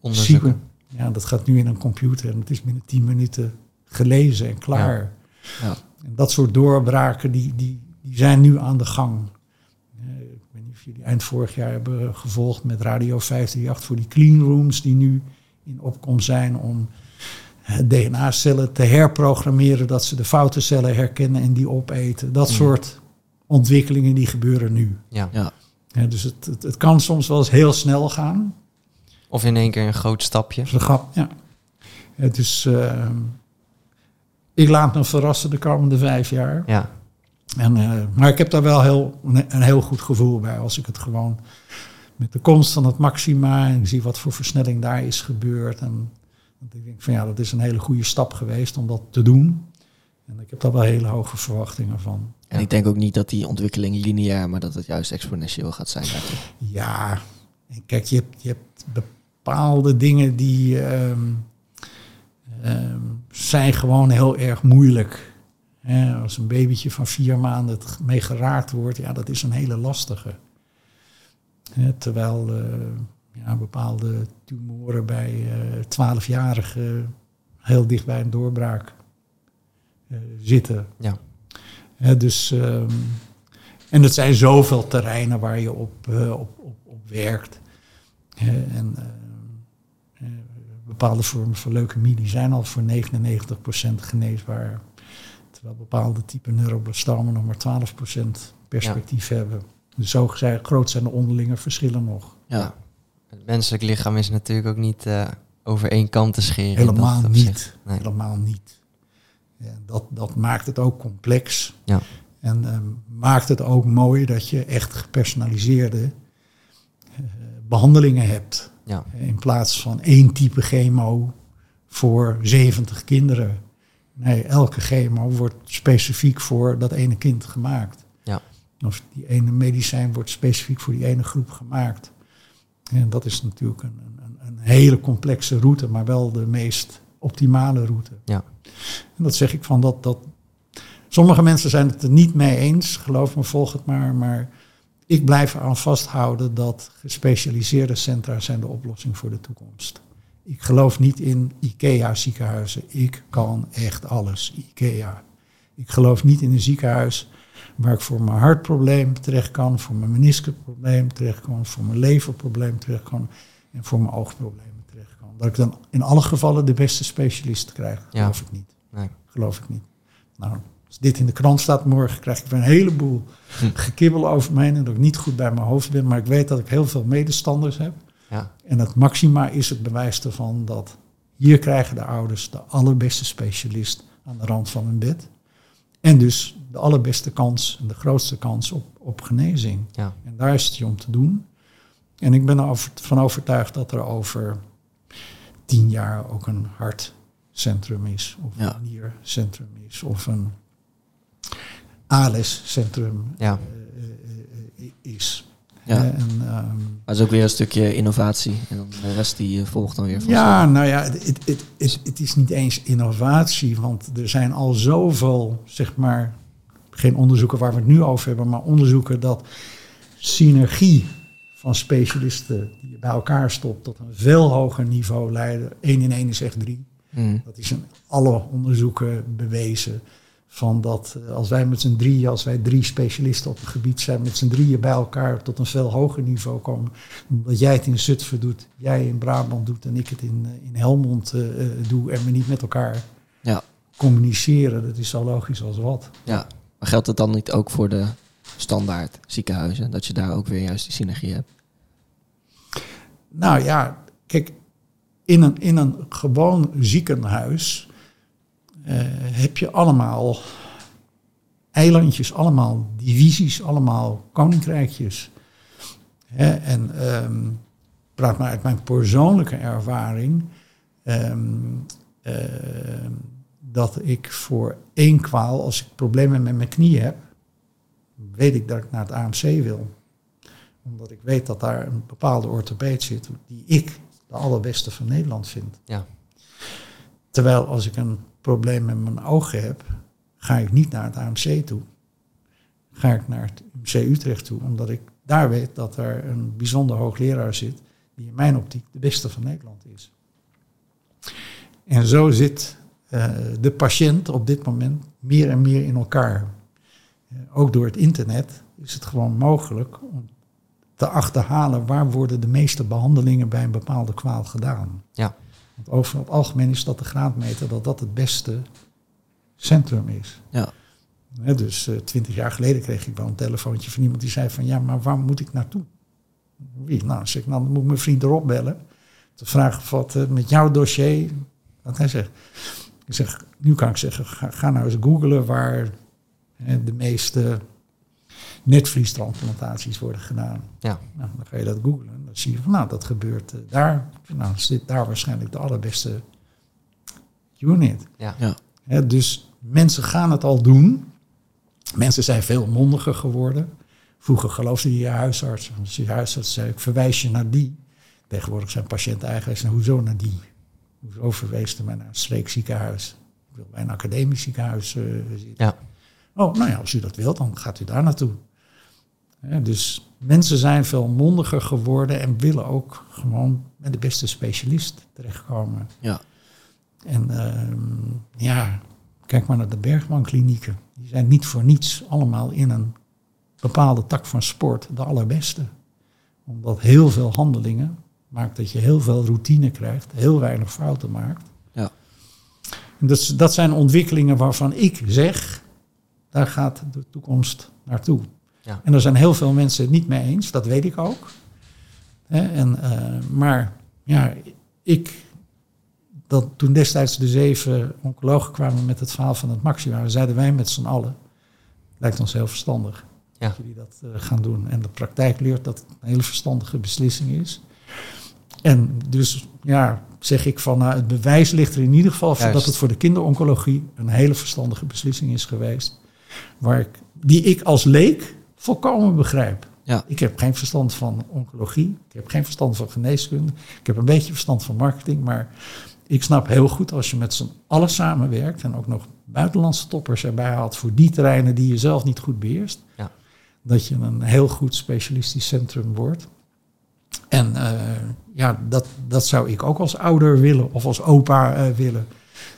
onderzoeken. Ja, dat gaat nu in een computer en het is binnen tien minuten gelezen en klaar. Ja. Ja. En dat soort doorbraken, die, die, die zijn nu aan de gang. ik weet niet of jullie eind vorig jaar hebben gevolgd met Radio 538 voor die clean rooms die nu in opkomst zijn om DNA-cellen te herprogrammeren, dat ze de foute cellen herkennen en die opeten. Dat Mm. soort ontwikkelingen die gebeuren nu. Ja. Ja. Ja, dus het, het, het kan soms wel eens heel snel gaan. Of in één keer een groot stapje. Is een grap, ja. ja dus uh, ik laat me verrassen de komende vijf jaar. Ja. En, uh, maar ik heb daar wel heel, een heel goed gevoel bij als ik het gewoon met de komst van het maxima en ik zie wat voor versnelling daar is gebeurd. En want ik denk van ja, dat is een hele goede stap geweest om dat te doen. En ik heb daar wel hele hoge verwachtingen van. En ik denk ook niet dat die ontwikkeling lineair, maar dat het juist exponentieel gaat zijn. Ja, en kijk, je hebt, je hebt bepaalde dingen die um, um, zijn gewoon heel erg moeilijk. Als een babytje van vier maanden mee geraakt wordt, ja, dat is een hele lastige. Terwijl uh, ja, bepaalde tumoren bij twaalfjarigen uh, heel dicht bij een doorbraak uh, zitten. Ja. He, dus, um, en het zijn zoveel terreinen waar je op, uh, op, op, op werkt. en bepaalde vormen van leukemie die zijn al voor 99% geneesbaar. Terwijl bepaalde type neuroblastomen nog maar 12% perspectief ja. hebben. Dus zo groot zijn de onderlinge verschillen nog. Ja. Het menselijk lichaam is natuurlijk ook niet uh, over één kant te scheren. Helemaal niet. Nee. Helemaal niet. Ja, dat, dat maakt het ook complex. Ja. En uh, maakt het ook mooi dat je echt gepersonaliseerde uh, behandelingen hebt. Ja. In plaats van één type chemo voor 70 kinderen. Nee, elke chemo wordt specifiek voor dat ene kind gemaakt. Ja. Of die ene medicijn wordt specifiek voor die ene groep gemaakt. En dat is natuurlijk een, een, een hele complexe route, maar wel de meest optimale route. Ja. En dat zeg ik van dat, dat. Sommige mensen zijn het er niet mee eens, geloof me, volg het maar. Maar ik blijf aan vasthouden dat gespecialiseerde centra zijn de oplossing voor de toekomst. Ik geloof niet in IKEA-ziekenhuizen. Ik kan echt alles. IKEA. Ik geloof niet in een ziekenhuis waar ik voor mijn hartprobleem terecht kan, voor mijn meniscusprobleem terecht kan, voor mijn leverprobleem terecht kan en voor mijn oogproblemen terecht kan. Dat ik dan in alle gevallen de beste specialist krijg, Ja. geloof ik niet. Nee. Geloof ik niet. Nou, als dit in de krant staat morgen, krijg ik weer een heleboel Hm. gekibbel over heen en dat ik niet goed bij mijn hoofd ben, maar ik weet dat ik heel veel medestanders heb. Ja. En het maxima is het bewijs ervan dat hier krijgen de ouders de allerbeste specialist aan de rand van hun bed. En dus de allerbeste kans en de grootste kans op, op genezing. Ja. En daar is het je om te doen. En ik ben ervan overtuigd dat er over tien jaar ook een hartcentrum is. Of Ja. een niercentrum is. Of een ALS-centrum Ja. is. Ja. Eh, En, ehm, Maar is ook weer een stukje innovatie. En dan de rest die eh, volgt dan weer van Ja, nou ja, het, het, het, is, het is niet eens innovatie, want er zijn al zoveel, zeg maar, geen onderzoeken waar we het nu over hebben, maar onderzoeken dat synergie van specialisten die je bij elkaar stopt tot een veel hoger niveau leiden. 1 in 1 is echt 3. Mm. Dat is in alle onderzoeken bewezen. Van dat eh, als wij met z'n drieën, als wij drie specialisten op het gebied zijn, met z'n drieën bij elkaar tot een veel hoger niveau komen. Omdat jij het in Zutphen doet, jij in Brabant doet en ik het in, eh, in Helmond eh, doe en we niet met elkaar Ja. communiceren. Dat is zo logisch als wat. ja. Maar geldt het dan niet ook voor de standaard ziekenhuizen? Dat je daar ook weer juist die synergie hebt? Nou ja, kijk, in een, in een gewoon ziekenhuis eh, heb je allemaal eilandjes, allemaal divisies, allemaal koninkrijkjes. Hè, en ehm, praat maar uit mijn persoonlijke ervaring. ehm, ehm, dat ik voor één kwaal, als ik problemen met mijn knie heb, weet ik dat ik naar het AMC wil omdat ik weet dat daar een bepaalde orthopeed zit die ik de allerbeste van Nederland vind. Ja. Terwijl als ik een probleem met mijn ogen heb, ga ik niet naar het AMC toe. Ga ik naar het UMC Utrecht toe, omdat ik daar weet dat er een bijzonder hoogleraar zit die in mijn optiek de beste van Nederland is. En zo zit eh, de patiënt op dit moment meer en meer in elkaar. Eh, ook door het internet is het gewoon mogelijk om te achterhalen waar worden de meeste behandelingen bij een bepaalde kwaal gedaan. Ja. Want over het algemeen is dat de graadmeter dat dat het beste centrum is. Ja. Dus eh, twintig jaar geleden kreeg ik wel een telefoontje van iemand die zei van ja, maar waar moet ik naartoe? Wie? Nou, zeg ik, nou, dan moet ik mijn vriend erop bellen. Te vragen wat met jouw dossier, wat hij zegt. Ik zeg, nu kan ik zeggen, ga, ga nou eens googlen waar hè, de meeste netvliestransplantaties worden gedaan. Ja. Nou, dan ga je dat googlen. Dan zie je van, nou, dat gebeurt eh, daar. Nou, dan zit daar waarschijnlijk de allerbeste unit. Ja. Ja. Hè, dus mensen gaan het al doen. Mensen zijn veel mondiger geworden. Vroeger geloofde je je huisarts. Als je huisarts zei, ik verwijs je naar die. Tegenwoordig zijn patiënten eigenlijk, hoezo naar die? Hoezo verwees mij naar een streekziekenhuis? Ik wil bij een academisch ziekenhuis eh, zitten. Ja. Oh, nou ja, als u dat wilt, dan gaat u daar naartoe. Dus mensen zijn veel mondiger geworden en willen ook gewoon met de beste specialist terechtkomen. Ja. En ehm, ja, kijk maar naar de Bergman-klinieken. Die zijn niet voor niets allemaal in een bepaalde tak van sport de allerbeste. Omdat heel veel handelingen maakt dat je heel veel routine krijgt, heel weinig fouten maakt. Ja. En dat, zijn ontwikkelingen waarvan ik zeg, daar gaat de toekomst naartoe. Ja. En er zijn heel veel mensen het niet mee eens, dat weet ik ook. En, eh, maar ja, ik, dat toen destijds de zeven oncologen kwamen met het verhaal van het maxima, zeiden wij met z'n allen, lijkt ons heel verstandig Ja. dat jullie dat eh, gaan doen. En de praktijk leert dat het een hele verstandige beslissing is. En dus ja, zeg ik van nou, het bewijs ligt er in ieder geval voor dat het voor de kinderoncologie een hele verstandige beslissing is geweest. Waar ik, die ik als leek volkomen begrijp. Ja. Ik heb geen verstand van oncologie. Ik heb geen verstand van geneeskunde. Ik heb een beetje verstand van marketing. Maar ik snap heel goed als je met z'n allen samenwerkt. En ook nog buitenlandse toppers erbij haalt voor die terreinen die je zelf niet goed beheerst. Ja. Dat je een heel goed specialistisch centrum wordt. En eh, ja, dat, dat zou ik ook als ouder willen of als opa eh, willen.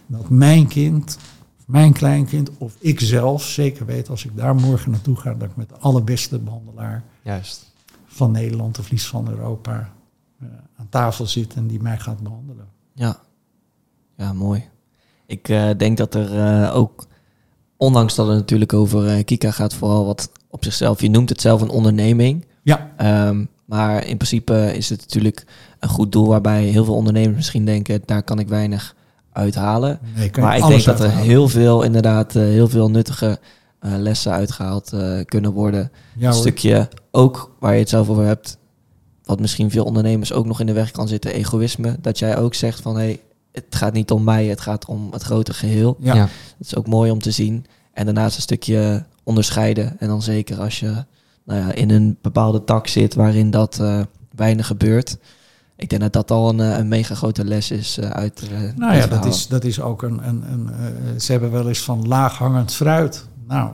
Dat mijn kind, mijn kleinkind of ik zelf zeker weet als ik daar morgen naartoe ga, dat ik met de allerbeste behandelaar Juist. van Nederland of liefst van Europa eh, aan tafel zit en die mij gaat behandelen. Ja, ja mooi. Ik denk dat er ook, ondanks dat het natuurlijk over Kika gaat, vooral wat op zichzelf, je noemt het zelf een onderneming. Ja, Ehm, maar in principe is het natuurlijk een goed doel waarbij heel veel ondernemers misschien denken, daar kan ik weinig uithalen. nee, Maar ik denk dat er heel veel, inderdaad, eh, heel veel nuttige eh, lessen uitgehaald eh, kunnen worden. Ja, een stukje ook waar je het zelf over hebt, wat misschien veel ondernemers ook nog in de weg kan zitten, egoïsme. Dat jij ook zegt van hé, hey, het gaat niet om mij, het gaat om het grote geheel. Ja. Ja. Dat is ook mooi om te zien. En daarnaast een stukje onderscheiden. En dan zeker als je nou ja, in een bepaalde tak zit waarin dat eh, weinig gebeurt. Ik denk dat dat al een, eh, een mega grote les is eh, uit. eh, Nou ja, dat is, dat is ook een. een, een ze hebben wel eens van laaghangend fruit. Nou,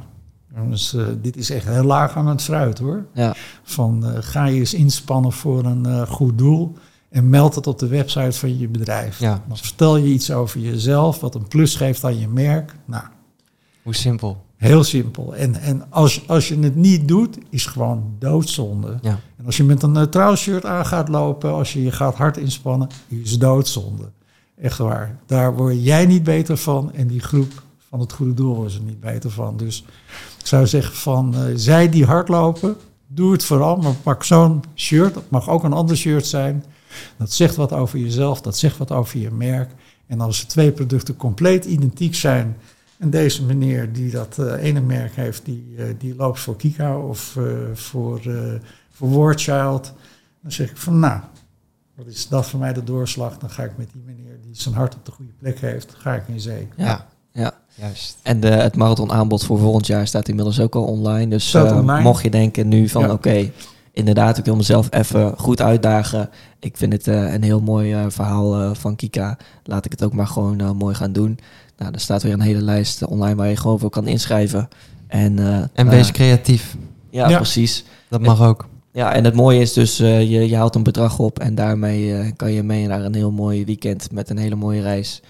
dit is echt heel laaghangend fruit hoor. Ja, Van ga je eens inspannen voor een goed doel en meld het op de website van je bedrijf. Ja. Dan vertel je iets over jezelf, wat een plus geeft aan je merk. Nou, Hoe simpel. Heel simpel. En, en als, als je het niet doet, is gewoon doodzonde. Ja. En als je met een neutraal shirt aan gaat lopen, als je je gaat hard inspannen, is doodzonde. Echt waar. Daar word jij niet beter van en die groep van het goede doel wordt er niet beter van. Dus ik zou zeggen van, eh, zij die hardlopen, doe het vooral, maar pak zo'n shirt. Dat mag ook een ander shirt zijn. Dat zegt wat over jezelf, dat zegt wat over je merk. En als de twee producten compleet identiek zijn, en deze meneer die dat eh, ene merk heeft, die, eh, die loopt voor Kika of eh, voor, eh voor Wordchild. Dan zeg ik van nou, wat is dat voor mij de doorslag? Dan ga ik met die meneer die zijn hart op de goede plek heeft, ga ik in zee. ja, Ja. Juist. En de, het marathonaanbod voor volgend jaar staat inmiddels ook al online. Dus eh, online. mocht je denken nu van Ja. oké, inderdaad, ik wil mezelf even goed uitdagen. Ik vind het eh, een heel mooi verhaal eh, van Kika. Laat ik het ook maar gewoon mooi gaan doen. Nou, er staat weer een hele lijst eh, online waar je gewoon voor kan inschrijven. En, eh, En nou wees ja, creatief. ja, Ja. precies. Dat mag ook. Ja, en het mooie is dus, eh, je, je haalt een bedrag op en daarmee eh, kan je mee naar een heel mooi weekend met een hele mooie reis.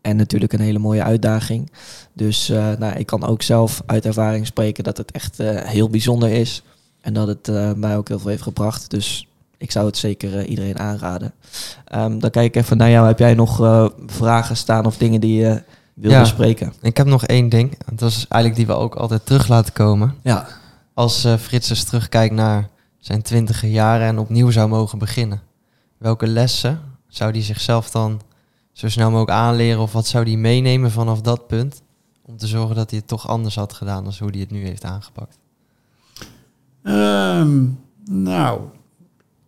En natuurlijk een hele mooie uitdaging. Dus eh, nou, ik kan ook zelf uit ervaring spreken dat het echt eh, heel bijzonder is. En dat het eh, mij ook heel veel heeft gebracht. Dus ik zou het zeker eh, iedereen aanraden. Ehm, dan kijk ik even naar jou. Heb jij nog eh, vragen staan of dingen die je wil Ja. bespreken? Ik heb nog één ding. Dat is eigenlijk die we ook altijd terug laten komen. Ja. Als eh, Frits eens terugkijkt naar zijn twintige jaren en opnieuw zou mogen beginnen. Welke lessen zou hij zichzelf dan zo snel mogelijk aanleren? Of wat zou hij meenemen vanaf dat punt? Om te zorgen dat hij het toch anders had gedaan dan hoe hij het nu heeft aangepakt. Ehm, nou,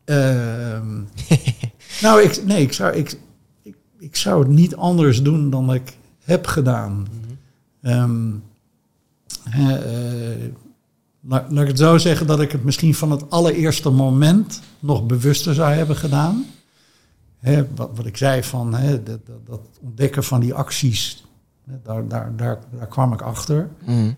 ehm, [LAUGHS] nou ik, nee, ik zou, ik, ik, ik zou het niet anders doen dan ik heb gedaan. Ehm, eh, laat, laat ik het zo zeggen dat ik het misschien van het allereerste moment nog bewuster zou hebben gedaan. Wat, wat ik zei van dat, dat, dat ontdekken van die acties, daar, daar, daar, daar kwam ik achter.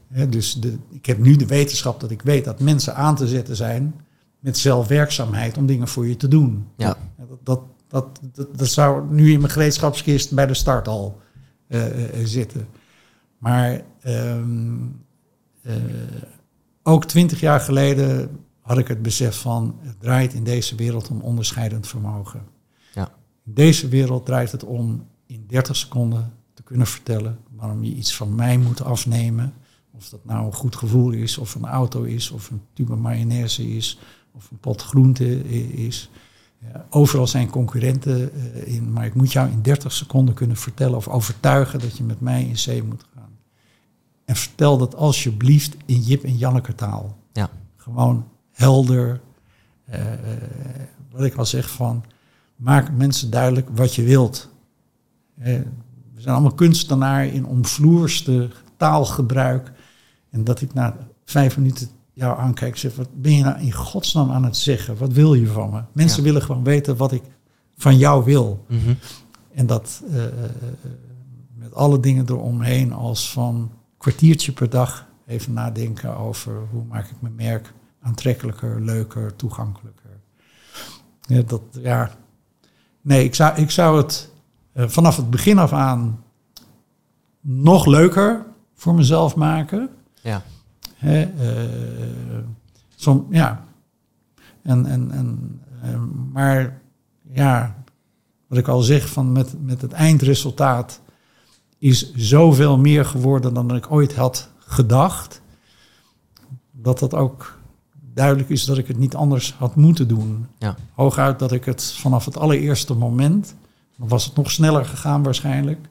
Hè, dus de, ik heb nu de wetenschap dat ik weet dat mensen aan te zetten zijn met zelfwerkzaamheid om dingen voor je te doen. Ja. Dat, dat, dat, dat, zou nu in mijn gereedschapskist bij de start al zitten. Maar ehm, eh, ook twintig jaar geleden had ik het besef van het draait in deze wereld om onderscheidend vermogen. Ja. In deze wereld draait het om in 30 seconden te kunnen vertellen waarom je iets van mij moet afnemen. Of dat nou een goed gevoel is, of een auto is, of een tube mayonaise is, of een pot groente is. Overal zijn concurrenten eh, in, maar ik moet jou in 30 seconden kunnen vertellen of overtuigen dat je met mij in zee moet gaan. En vertel dat alsjeblieft in Jip en Janneke taal. Ja. Gewoon helder. eh, eh, wat ik al zeg van, maak mensen duidelijk wat je wilt. We zijn allemaal kunstenaar in omvloerste taalgebruik. En dat ik na vijf minuten jou aankijk en zeg, wat ben je nou in godsnaam aan het zeggen? Wat wil je van me? Mensen Ja. willen gewoon weten wat ik van jou wil. Mhm. En dat eh, eh, eh, met alle dingen eromheen als van kwartiertje per dag even nadenken over hoe maak ik mijn merk aantrekkelijker, leuker, toegankelijker. Ja, dat, ja. Nee, ik zou, ik zou het vanaf het begin af aan nog leuker voor mezelf maken. Ja. Hè, eh, som, ja. En, en, en, eh, maar ja, wat ik al zeg, van met, met het eindresultaat is zoveel meer geworden dan ik ooit had gedacht. Dat dat ook duidelijk is dat ik het niet anders had moeten doen. Ja. Hooguit dat ik het vanaf het allereerste moment, dan was het nog sneller gegaan waarschijnlijk.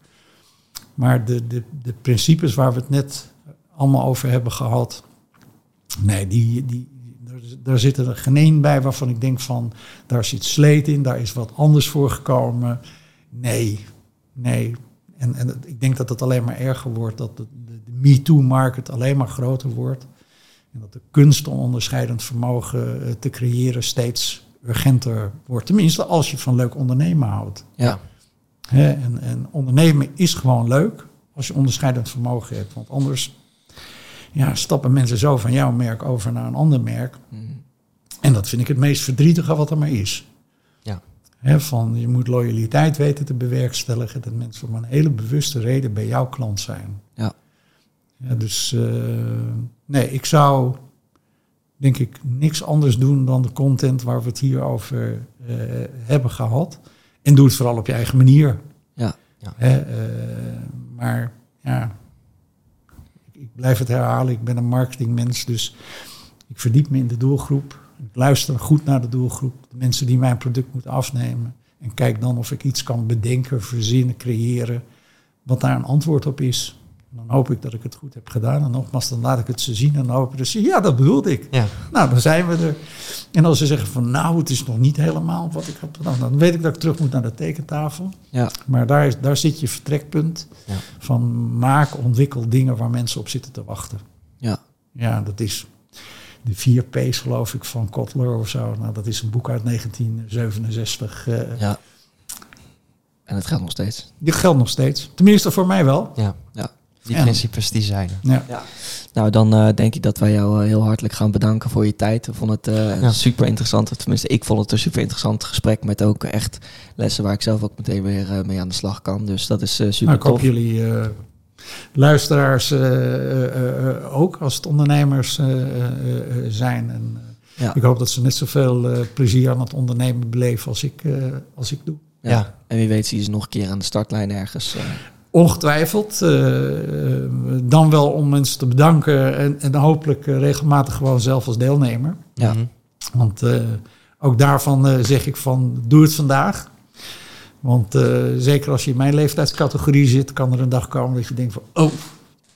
Maar de, de, de principes waar we het net allemaal over hebben gehad, nee, die, die, daar, daar zit er geen één bij waarvan ik denk van, daar zit sleet in, daar is wat anders voor gekomen. Nee, nee. En, en ik denk dat het alleen maar erger wordt, dat de, de, de MeToo-market alleen maar groter wordt. En dat de kunst om onderscheidend vermogen eh, te creëren steeds urgenter wordt. Tenminste, als je van leuk ondernemen houdt. Ja. En, en ondernemen is gewoon leuk als je onderscheidend vermogen hebt. Want anders ja, stappen mensen zo van jouw merk over naar een ander merk. Mm. En dat vind ik het meest verdrietige wat er maar is. Ja. Hè, van je moet loyaliteit weten te bewerkstelligen. Dat mensen om een hele bewuste reden bij jouw klant zijn. Ja. Ja, dus eh, nee, ik zou denk ik niks anders doen dan de content waar we het hier over eh, hebben gehad. En doe het vooral op je eigen manier. Ja. Ja. Eh, maar ja, ik, blijf het herhalen. Ik ben een marketingmens, dus ik verdiep me in de doelgroep. Ik luister goed naar de doelgroep. De mensen die mijn product moeten afnemen. En kijk dan of ik iets kan bedenken, verzinnen, creëren. Wat daar een antwoord op is. Dan hoop ik dat ik het goed heb gedaan. En nogmaals, dan laat ik het ze zien. En dan hopen ze, ja, dat bedoelde ik. Ja. Nou, dan zijn we er. En als ze zeggen van, nou, het is nog niet helemaal wat ik heb gedaan. Dan weet ik dat ik terug moet naar de tekentafel. Ja. Maar daar, is, daar zit je vertrekpunt Ja. van maak, ontwikkel dingen waar mensen op zitten te wachten. Ja. Ja, dat is de vier P's geloof ik van Kotler of zo. Nou, dat is een boek uit 1967. eh ja. En het geldt nog steeds. Die geldt nog steeds. Tenminste voor mij wel. ja. Ja. Die Ja. principes die zijn. Ja. Nou, dan eh, denk ik dat wij jou eh, heel hartelijk gaan bedanken voor je tijd. We vonden het eh, Ja. super interessant. Tenminste, ik vond het een super interessant gesprek met ook echt lessen waar ik zelf ook meteen weer mee aan de slag kan. Dus dat is eh, super Nou, ik hoop tof. jullie eh, luisteraars eh, eh, eh, ook als het ondernemers eh, eh, eh, zijn. En, Ja. Ik hoop dat ze net zoveel eh, plezier aan het ondernemen beleven als ik, eh, als ik doe. Ja. Ja. En wie weet zie je ze nog een keer aan de startlijn ergens. Ongetwijfeld. eh, eh, dan wel om mensen te bedanken en, en hopelijk eh, regelmatig gewoon zelf als deelnemer. Ja. Mhm. Want eh, ook daarvan eh, zeg ik van doe het vandaag. Want eh, zeker als je in mijn leeftijdscategorie zit, kan er een dag komen dat je denkt van oh,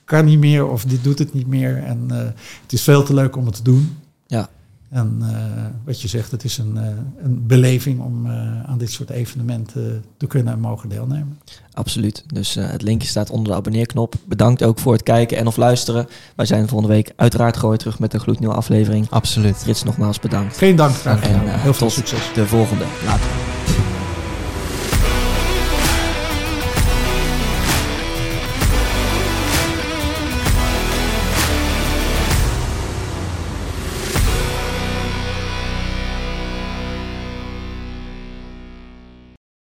kan niet meer of dit doet het niet meer. En eh, het is veel te leuk om het te doen. Ja. En eh, wat je zegt, het is een, eh, een beleving om eh, aan dit soort evenementen te kunnen en mogen deelnemen. Absoluut. Dus eh, het linkje staat onder de abonneerknop. Bedankt ook voor het kijken en of luisteren. Wij zijn volgende week uiteraard gewoon weer terug met een gloednieuwe aflevering. Absoluut. Frits, nogmaals bedankt. Geen dank graag. En, eh, Heel veel tot succes. De volgende. Later.